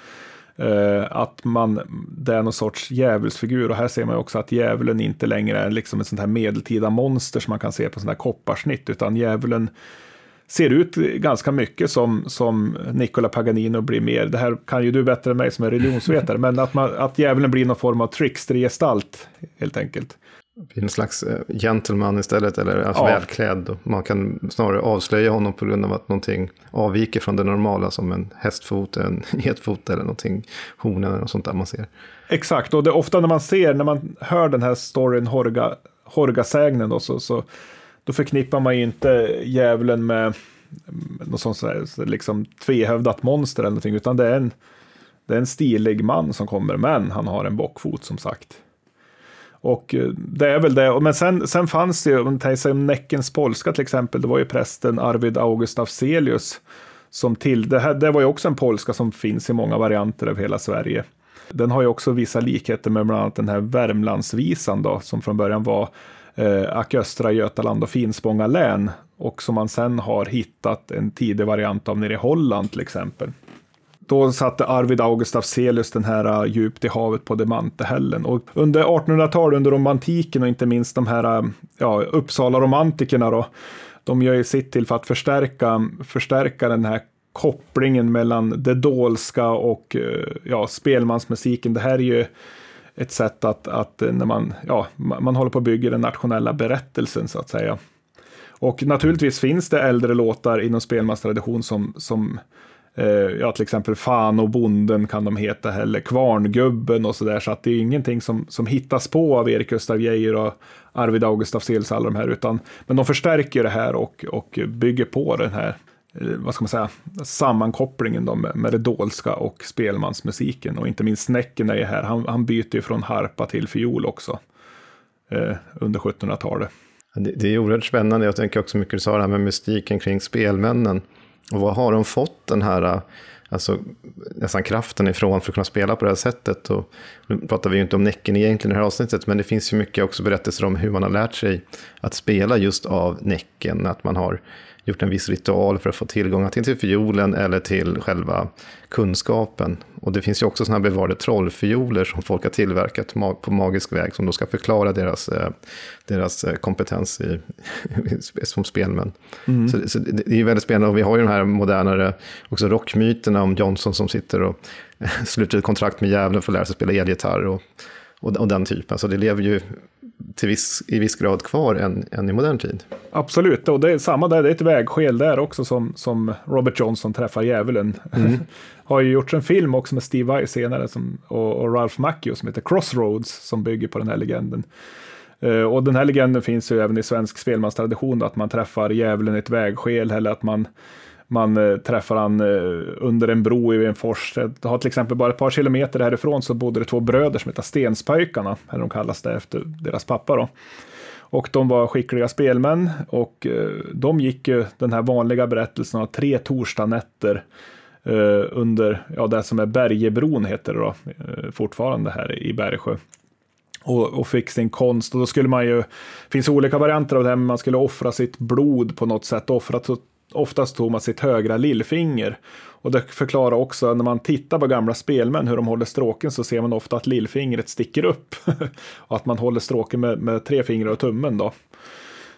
Speaker 4: Uh, att man, det är någon sorts djävulsfigur. Och här ser man också att djävulen inte längre är liksom ett sånt här medeltida monster som man kan se på sådana här kopparsnitt, utan djävulen ser ut ganska mycket som, som Nicola Paganino blir mer, det här kan ju du bättre än mig som är religionsvetare, men att, man, att djävulen blir någon form av trickstergestalt helt enkelt.
Speaker 3: En slags eh, gentleman istället, eller alltså ja. välklädd. Man kan snarare avslöja honom på grund av att någonting avviker från det normala, som en hästfot, en getfot eller någonting, horn eller något sånt där man ser.
Speaker 4: Exakt, och det är ofta när man ser, när man hör den här storyn, Horga, Horgasägnen, då, så, så då förknippar man ju inte djävulen med något sånt sådär, liksom tvehövdat monster eller någonting, utan det är, en, det är en stilig man som kommer, men han har en bockfot som sagt. Och eh, det är väl det. Men sen, sen fanns det ju, om man tänker sig om Näckens polska till exempel, det var ju prästen Arvid August Afzelius som till, det, här, det var ju också en polska som finns i många varianter över hela Sverige. Den har ju också vissa likheter med bland annat den här Värmlandsvisan då, som från början var eh, Ack östra Götaland och Finspånga län och som man sen har hittat en tidig variant av nere i Holland till exempel. Då satte Arvid August Afzelius den här äh, djupt i havet på Demantehällen. Och under 1800-talet, under romantiken och inte minst de här äh, ja, Uppsala-romantikerna då, de gör ju sitt till för att förstärka, förstärka den här kopplingen mellan det dolska och äh, ja, spelmansmusiken. Det här är ju ett sätt att, att när man, ja, man håller på att bygga den nationella berättelsen så att säga. Och naturligtvis finns det äldre låtar inom spelmanstradition som, som Eh, ja, till exempel Fan och bonden kan de heta, eller Kvarngubben och sådär. Så att det är ingenting som, som hittas på av Erik Gustav Geijer och Arvid August af Sils, alla de här, utan men de förstärker det här och, och bygger på den här eh, vad ska man säga, sammankopplingen då med, med det dolska och spelmansmusiken. Och inte minst Snäcken är ju här, han, han byter ju från harpa till fiol också eh, under 1700-talet.
Speaker 3: Det, det är oerhört spännande, jag tänker också mycket du sa det här med mystiken kring spelmännen. Och vad har de fått den här äh, alltså, nästan kraften ifrån för att kunna spela på det här sättet? Och nu pratar vi ju inte om Näcken egentligen i det här avsnittet, men det finns ju mycket också berättelser om hur man har lärt sig att spela just av Näcken. Att man har gjort en viss ritual för att få tillgång till, till fiolen eller till själva kunskapen. Och det finns ju också sådana här bevarade trollfioler som folk har tillverkat på magisk väg som då ska förklara deras, eh, deras eh, kompetens i, som spelmän. Mm. Så, så, det är ju väldigt spännande och vi har ju de här modernare också rockmyterna om Johnson som sitter och sluter ett kontrakt med djävulen för att lära sig spela elgitarr och, och den typen. Så det lever ju till viss, i viss grad kvar än, än i modern tid.
Speaker 4: Absolut, och det är samma där, det är ett vägskäl där också som, som Robert Johnson träffar djävulen. Mm. har ju gjorts en film också med Steve Vai senare som, och, och Ralph Macchio som heter Crossroads som bygger på den här legenden. Uh, och den här legenden finns ju även i svensk spelmanstradition, att man träffar djävulen i ett vägskäl eller att man man eh, träffar han eh, under en bro i en fors. Jag har till exempel bara ett par kilometer härifrån så bodde det två bröder som heter Stenspöjkarna, eller de kallas det efter deras pappa då. Och de var skickliga spelmän och eh, de gick ju den här vanliga berättelsen av tre torsdagnätter under, ja det som är Bergebron heter det då, fortfarande här i Bergsjö. Och, och, fick sin konst. Och då skulle man ju, det finns olika varianter av det här, men man skulle offra sitt blod på något sätt, offra oftast tog man sitt högra lillfinger. Och det förklarar också, när man tittar på gamla spelmän hur de håller stråken så ser man ofta att lillfingret sticker upp. och att man håller stråken med, med tre fingrar och tummen då.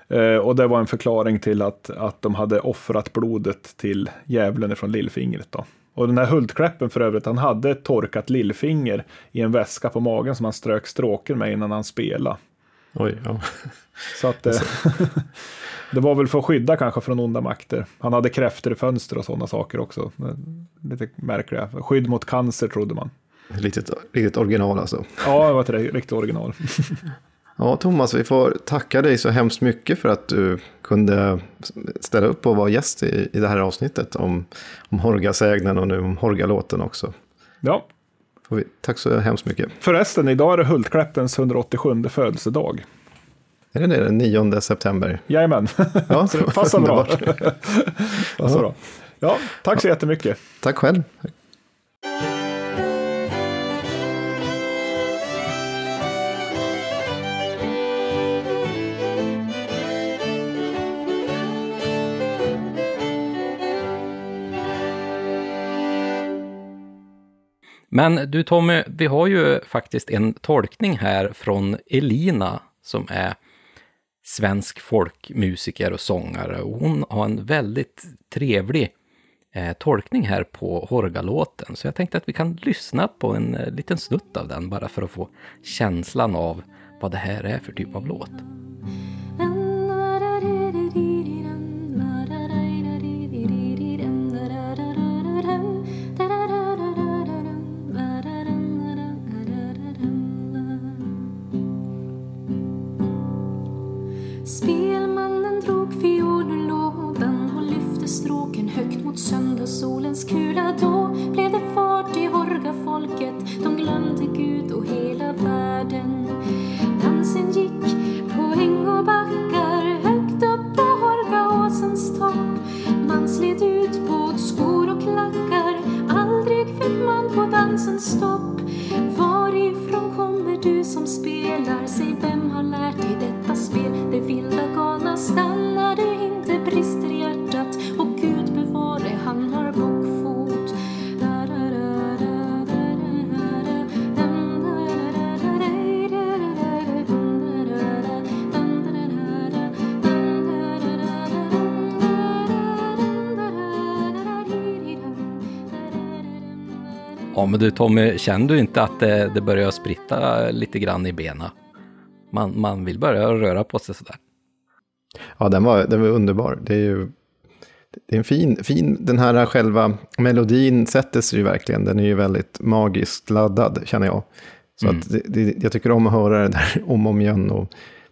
Speaker 4: Eh, och det var en förklaring till att, att de hade offrat blodet till djävulen från lillfingret då. Och den här Hultkläppen för övrigt, han hade ett torkat lillfinger i en väska på magen som han strök stråken med innan han spelade.
Speaker 3: Oj, ja.
Speaker 4: Så att, eh, det var väl för att skydda kanske från onda makter. Han hade kräfter i fönster och sådana saker också. Lite märkliga. Skydd mot cancer trodde man.
Speaker 3: Riktigt, riktigt original alltså.
Speaker 4: Ja, det var ett riktigt original.
Speaker 3: Ja, Thomas, vi får tacka dig så hemskt mycket för att du kunde ställa upp och vara gäst i, i det här avsnittet om, om Horgasägnen och nu om Horgalåten också.
Speaker 4: Ja.
Speaker 3: Får vi, tack så hemskt mycket.
Speaker 4: Förresten, idag är det Hultkläppens 187 födelsedag.
Speaker 3: Är det det, den 9 september?
Speaker 4: Jajamän,
Speaker 3: Ja,
Speaker 4: så det passar bra.
Speaker 3: underbart.
Speaker 4: passar bra. Ja, tack så jättemycket.
Speaker 3: Tack själv.
Speaker 2: Men du Tommy, vi har ju faktiskt en tolkning här från Elina som är svensk folkmusiker och sångare. Och hon har en väldigt trevlig eh, tolkning här på Horgalåten. Så jag tänkte att vi kan lyssna på en eh, liten snutt av den bara för att få känslan av vad det här är för typ av låt.
Speaker 5: Spelmannen drog fiol ur lådan och lyfte stråken högt mot söndagssolens kula. Då blev det fart i folket. De glömde Gud och hela
Speaker 2: men du Tommy, känner du inte att det, det börjar spritta lite grann i benen? Man, man vill börja röra på sig sådär.
Speaker 3: Ja, den var, den var underbar. Det är ju det är en fin, fin, den här själva melodin sätter sig ju verkligen. Den är ju väldigt magiskt laddad, känner jag. Så
Speaker 2: Mm.
Speaker 3: att det, det, jag tycker om att höra det där om och om igen. Och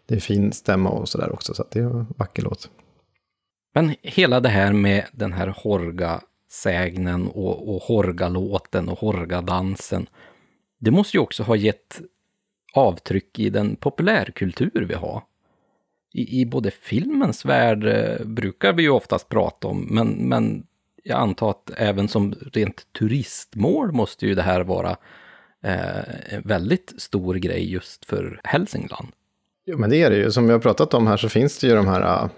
Speaker 3: det är fin stämma och sådär också. Så att det är en vacker låt.
Speaker 2: Men hela det här med den här sägnen och, och Horga-låten och Horga-dansen. Det måste ju också ha gett avtryck i den populärkultur vi har. I, I både filmens värld eh, brukar vi ju oftast prata om, men, men jag antar att även som rent turistmål måste ju det här vara eh, en väldigt stor grej just för Hälsingland.
Speaker 3: Jo, men det är det ju. Som vi har pratat om här så finns det ju de här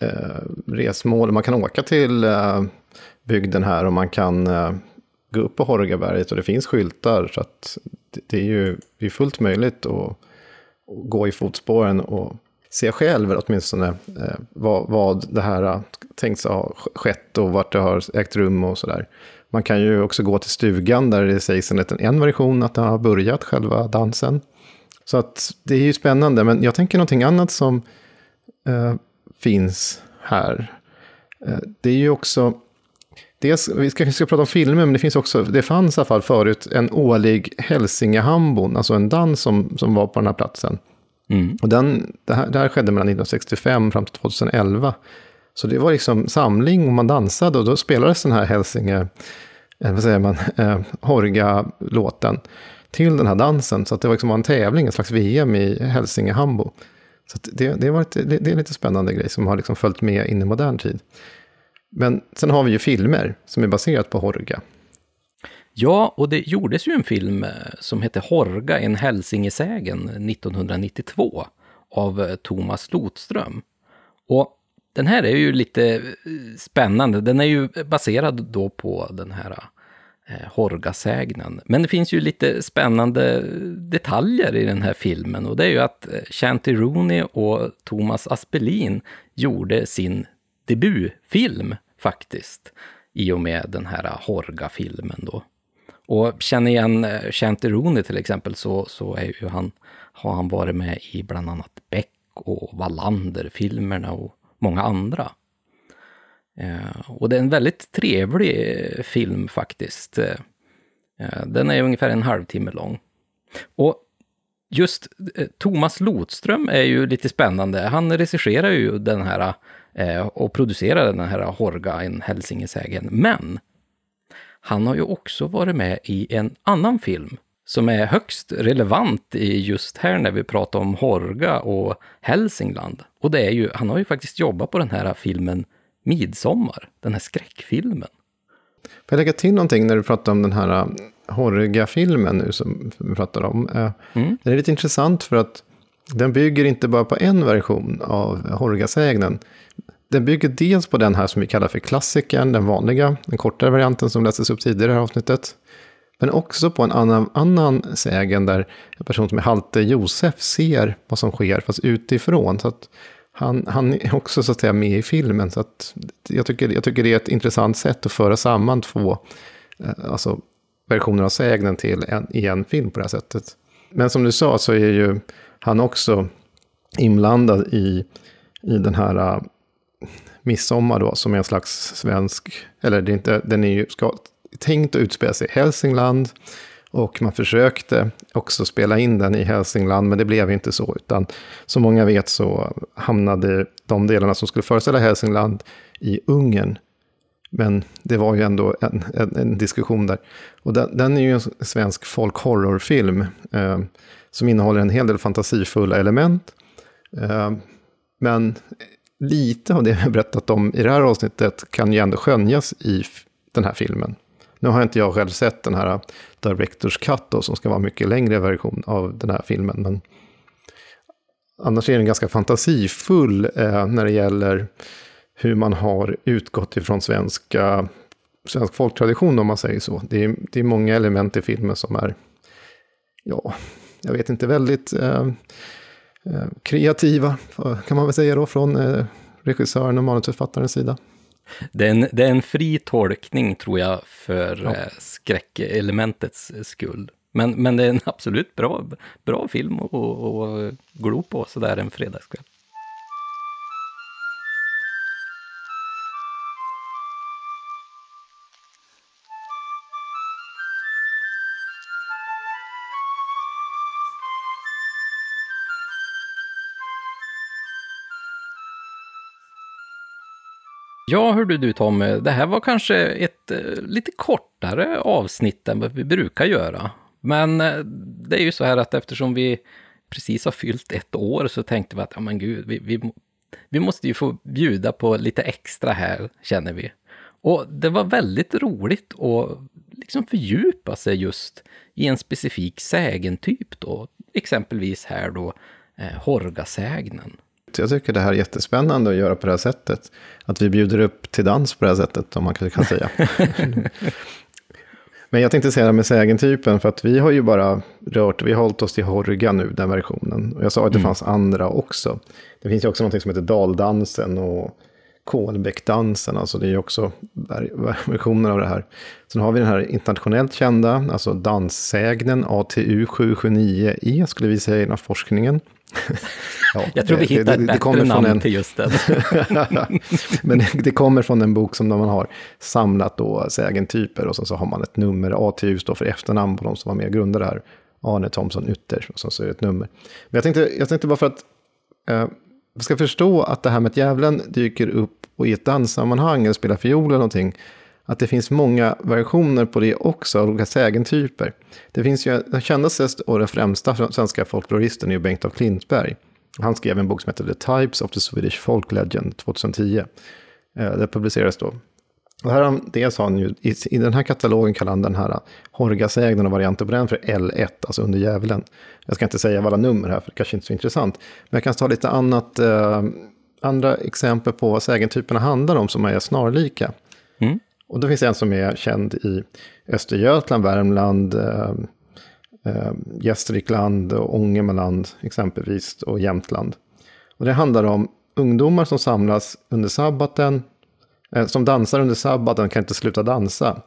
Speaker 3: eh, resmål. Man kan åka till eh, bygden här och man kan eh, gå upp på Horgaberget och det finns skyltar. Så att det, är ju det är fullt möjligt att, gå i fotspåren och se själv åtminstone eh, vad, vad det här tänkts ha skett och vart det har ägt rum och sådär. Man kan ju också gå till stugan där det sägs en, liten- en version att det har börjat själva dansen. Så att det är ju spännande, men jag tänker någonting annat som eh, finns här. Eh, det är ju också, dels, vi ska, vi ska prata om filmer, men det finns också, det fanns i alla fall förut en årlig Hälsingehambon, alltså en dans som, som var på den här platsen.
Speaker 2: Mm.
Speaker 3: Och den, det, här, det här skedde mellan 1965 fram till 2011. Så det var liksom samling och man dansade och då spelades den här Hälsinge, eh, vad säger man, eh, Horga-låten till den här dansen. Så det var liksom en tävling, en slags VM i Hälsingehambo. Så det, det, var lite, det, det är en lite spännande grej som har liksom följt med in i modern tid. Men sen har vi ju filmer som är baserat på Horga.
Speaker 2: Ja, och det gjordes ju en film eh, som hette Horga, en hälsingesägen 1992 av eh, Thomas Lotström. Och den här är ju lite eh, spännande. Den är ju baserad då på den här eh, Horgasägnen. Men det finns ju lite spännande detaljer i den här filmen och det är ju att Shanti Rooney och Thomas Aspelin gjorde sin debutfilm faktiskt i och med den här Horga-filmen då. Och känner igen eh, Shanti Rooney till exempel så, så är ju han, har han varit med i bland annat Beck och Wallander-filmerna och många andra. Eh, och det är en väldigt trevlig eh, film faktiskt. Eh, den är ungefär en halvtimme lång. Och just Thomas Lotström är ju lite spännande. Han regisserar ju den här och producerar den här Horga, en hälsingesägen. Men han har ju också varit med i en annan film som är högst relevant i just här när vi pratar om Horga och Hälsingland. Och det är ju, han har ju faktiskt jobbat på den här filmen Midsommar, den här skräckfilmen.
Speaker 3: Får jag lägga till någonting när du pratar om den här äh, horriga filmen nu som vi pratar om? Äh,
Speaker 2: Mm.
Speaker 3: Den är lite intressant för att den bygger inte bara på en version av Horgasägnen. Den bygger dels på den här som vi kallar för klassikern, den vanliga, den kortare varianten som lästes upp tidigare i det här avsnittet. Men också på en annan, annan sägen där en person som är Halte Josef ser vad som sker, fast utifrån. Så att han, han är också så att säga med i filmen. Så att jag, tycker, jag tycker det är ett intressant sätt att föra samman två eh, alltså, versioner av sägnen till en, i en film på det här sättet. Men som du sa så är ju han också inblandad i, i den här eh, Midsommar då, som är en slags svensk, eller det är inte, den är ju ska, tänkt att utspela sig i Hälsingland. Och man försökte också spela in den i Hälsingland, men det blev inte så. Utan som många vet så hamnade de delarna som skulle föreställa Hälsingland i Ungern. Men det var ju ändå en, en, en diskussion där. Och den, den är ju en svensk folkhorrorfilm. eh, som innehåller en hel del fantasifulla element. Eh, men lite av det vi har berättat om i det här avsnittet kan ju ändå skönjas i den här filmen. Nu har inte jag själv sett den här Directors Cut då, som ska vara en mycket längre version av den här filmen. Men annars är den ganska fantasifull eh, när det gäller hur man har utgått ifrån svenska, svensk folktradition om man säger så. Det är, det är många element i filmen som är, ja, jag vet inte, väldigt eh, kreativa, kan man väl säga då, från eh, regissören och manusförfattarens sida.
Speaker 2: Det är, en, det är en fri tolkning, tror jag, för
Speaker 3: Ja.
Speaker 2: eh, skräckelementets skull. Men, men det är en absolut bra, bra film att att glo på sådär en fredagskväll. Ja, hörde du Tom, det här var kanske ett eh, lite kortare avsnitt än vad vi brukar göra. Men eh, det är ju så här att eftersom vi precis har fyllt ett år så tänkte vi att, ja men gud, vi, vi, vi måste ju få bjuda på lite extra här, känner vi. Och det var väldigt roligt att liksom fördjupa sig just i en specifik sägentyp då. Exempelvis här då, eh, Horgasägnen.
Speaker 3: Jag tycker det här är jättespännande att göra på det här sättet. Att vi bjuder upp till dans på det här sättet, om man kanske kan säga. Men jag tänkte säga det här med sägentypen, för att vi har ju bara rört, vi har hållit oss till Horga nu, den versionen. Och jag sa att det fanns andra också. Det finns ju också något som heter Daldansen och Kolbäckdansen, alltså det är ju också ver- versioner av det här. Sen har vi den här internationellt kända, alltså danssägnen ATU 779E, skulle vi säga inom forskningen. Ja,
Speaker 2: Jag tror vi
Speaker 3: det-
Speaker 2: hittar ett
Speaker 3: kommer
Speaker 2: bättre
Speaker 3: från
Speaker 2: namn
Speaker 3: en-
Speaker 2: till just den.
Speaker 3: Men det, kommer från en bok som man har samlat då sägentyper och sen så har man ett nummer. ATU står för efternamn på de som var med och grundade det här. Arne Thomsson Utter och sen så är det ett nummer. Men jag tänkte, jag tänkte bara för att eh, vi ska förstå att det här med att djävulen dyker upp och i ett danssammanhang eller spelar fiol eller någonting. Att det finns många versioner på det också, olika sägentyper. Det finns ju den kändaste och den främsta svenska folkloristen är ju Bengt af Klintberg. Han skrev en bok som heter The Types of the Swedish Folk Legend 2010. Eh, det publicerades då. Och här, dels har han ju, i, i den här katalogen kallar han den här eh, Horgasägnen och varianter på den för L1, alltså under djävulen. Jag ska inte säga alla nummer här, för det kanske inte är så intressant. Men jag kan ta lite annat, eh, andra exempel på vad sägentyperna handlar om som är snarlika.
Speaker 2: Mm.
Speaker 3: Och då finns det en som är känd i Östergötland, Värmland, eh, eh, Gästrikland och Ångermanland exempelvis och Jämtland. Och det handlar om ungdomar som samlas under sabbaten, eh, som dansar under sabbaten kan inte sluta dansa.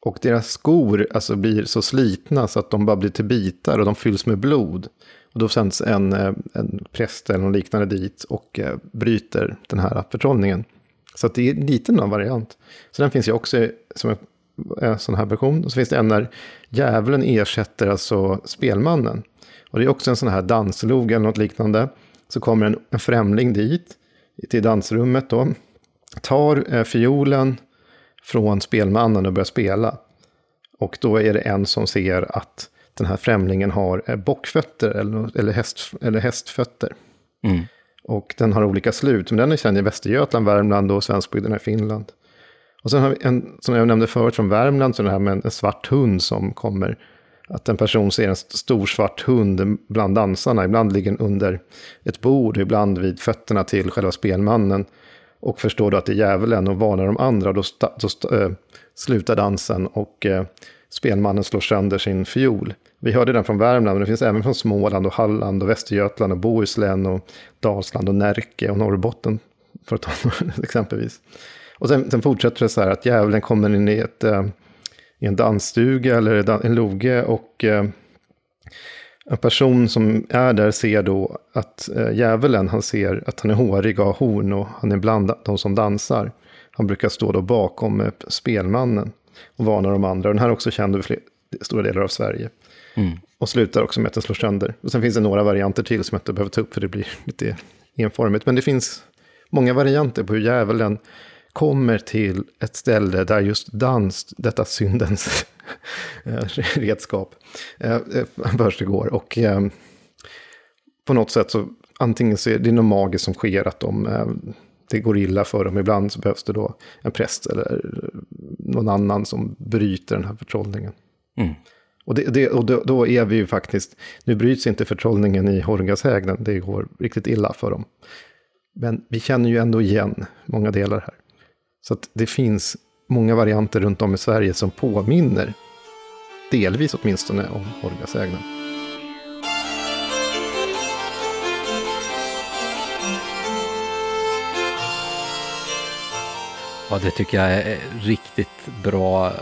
Speaker 3: Och deras skor alltså, blir så slitna så att de bara blir till bitar och de fylls med blod. Och då sänds en, eh, en präst eller någon liknande dit och eh, bryter den här förtrollningen. Så att det är en liten variant. Så den finns ju också som en en sån här version. Och så finns det en när djävulen ersätter alltså spelmannen. Och det är också en sån här danslog eller något liknande. Så kommer en, en främling dit, till dansrummet då. Tar eh, fiolen från spelmannen och börjar spela. Och då är det en som ser att den här främlingen har eh, bockfötter eller, eller, häst, eller hästfötter.
Speaker 2: Mm.
Speaker 3: Och den har olika slut, men den är känd i Västergötland, Värmland och svenskbygderna i Finland. Och sen har vi en, som jag nämnde förut från Värmland, så är det här med en svart hund som kommer. Att en person ser en stor svart hund bland dansarna. Ibland ligger den under ett bord, ibland vid fötterna till själva spelmannen. Och förstår då att det är djävulen och varnar de andra. Då, sta, då sta, äh, eh, slutar dansen och äh, spelmannen slår sönder sin fiol. Vi hörde den från Värmland, men det finns även från Småland och Halland och Västergötland och Bohuslän och Dalsland och Närke och Norrbotten. För att ta exempelvis. Och sen, sen, fortsätter det så här att djävulen kommer in i, ett, eh, i en dansstuga eller en loge och eh, en person som är där ser då att eh, djävulen, han ser att han är hårig och har horn och han är bland de som dansar. Han brukar stå då bakom spelmannen och varnar de andra. Den här är också känd över stora delar av Sverige. Mm. Och slutar också med att den slår sönder. Och sen finns det några varianter till som jag inte behöver ta upp för det blir lite enformigt. Men det finns många varianter på hur djävulen kommer till ett ställe där just dans, detta syndens redskap, försiggår. Och eh, på något sätt så, antingen så är det något magiskt som sker, att de, eh, det går illa för dem. Ibland så behövs det då en präst eller någon annan som bryter den här förtrollningen. Mm. Och, det, det, och då, då, är vi ju faktiskt, nu bryts inte förtrollningen i Hårgashägnen, det går riktigt illa för dem. Men vi känner ju ändå igen många delar här. Så att det finns många varianter runt om i Sverige som påminner, delvis åtminstone, om Hårgashägnen.
Speaker 2: Ja, det tycker jag är riktigt bra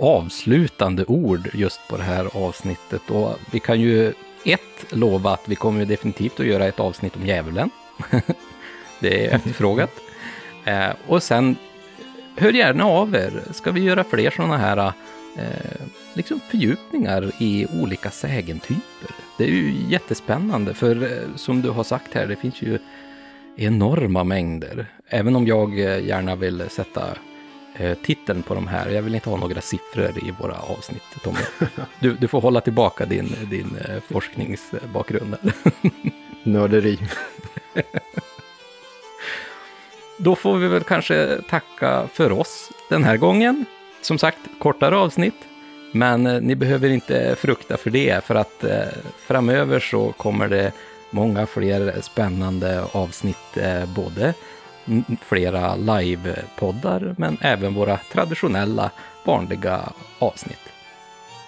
Speaker 2: avslutande ord just på det här avsnittet. Och vi kan ju ett lova att vi kommer definitivt att göra ett avsnitt om djävulen. det är efterfrågat. Eh, och sen, hör gärna av er. Ska vi göra fler sådana här eh, liksom fördjupningar i olika sägentyper? Det är ju jättespännande, för eh, som du har sagt här, det finns ju enorma mängder. Även om jag eh, gärna vill sätta titeln på de här. Jag vill inte ha några siffror i våra avsnitt, Tommy. Du, du får hålla tillbaka din, din eh, forskningsbakgrund.
Speaker 3: Nörderi.
Speaker 2: Då får vi väl kanske tacka för oss den här gången. Som sagt, kortare avsnitt. Men ni behöver inte frukta för det, för att framöver så kommer det många fler spännande avsnitt, eh, både flera livepoddar men även våra traditionella vanliga avsnitt.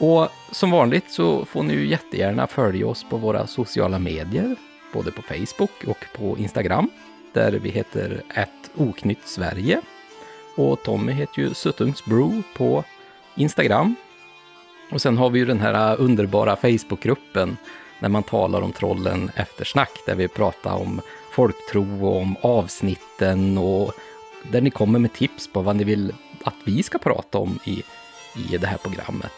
Speaker 2: Och som vanligt så får ni ju jättegärna följa oss på våra sociala medier, både på Facebook och på Instagram, där vi heter oknytt Sverige. Och Tommy heter ju Suttungsbro på Instagram. Och sen har vi ju den här underbara Facebookgruppen när man talar om trollen eftersnack, där vi pratar om folktro och om avsnitten och där ni kommer med tips på vad ni vill att vi ska prata om i, i det här programmet.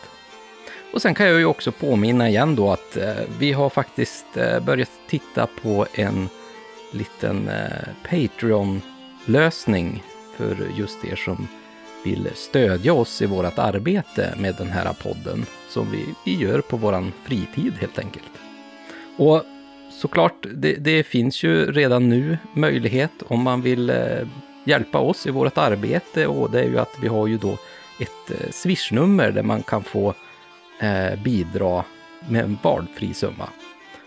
Speaker 2: Och sen kan jag ju också påminna igen då att eh, vi har faktiskt eh, börjat titta på en liten eh, Patreon-lösning för just er som vill stödja oss i vårt arbete med den här podden som vi, vi gör på våran fritid helt enkelt. Och såklart, det, det, finns ju redan nu möjlighet om man vill eh, hjälpa oss i vårt arbete och det är ju att vi har ju då ett eh, swishnummer där man kan få eh, bidra med en valfri summa.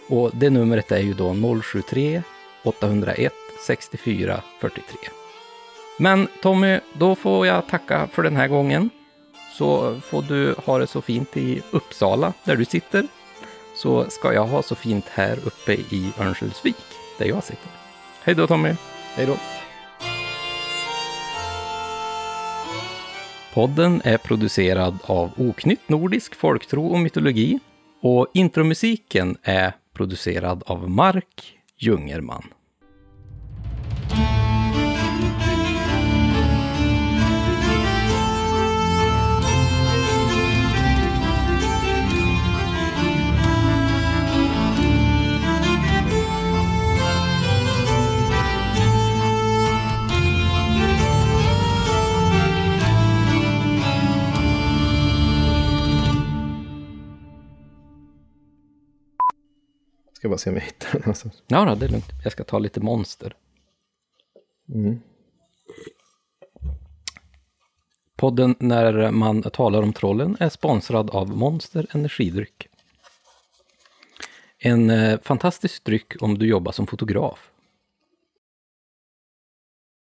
Speaker 2: Och det numret är ju då 073 801 64 43. Men Tommy, då får jag tacka för den här gången. Så får du ha det så fint i Uppsala där du sitter så ska jag ha så fint här uppe i Örnsköldsvik, där jag sitter. Hej då Tommy!
Speaker 3: Hej då!
Speaker 2: Podden är producerad av Oknytt Nordisk Folktro och Mytologi och intromusiken är producerad av Mark Jungerman.
Speaker 3: Ska bara se om jag hittar den. Alltså.
Speaker 2: Ja, då, det är lugnt. Jag ska ta lite monster. Podden När man talar om trollen är sponsrad av Monster Energidryck. En eh, fantastisk dryck om du jobbar som fotograf.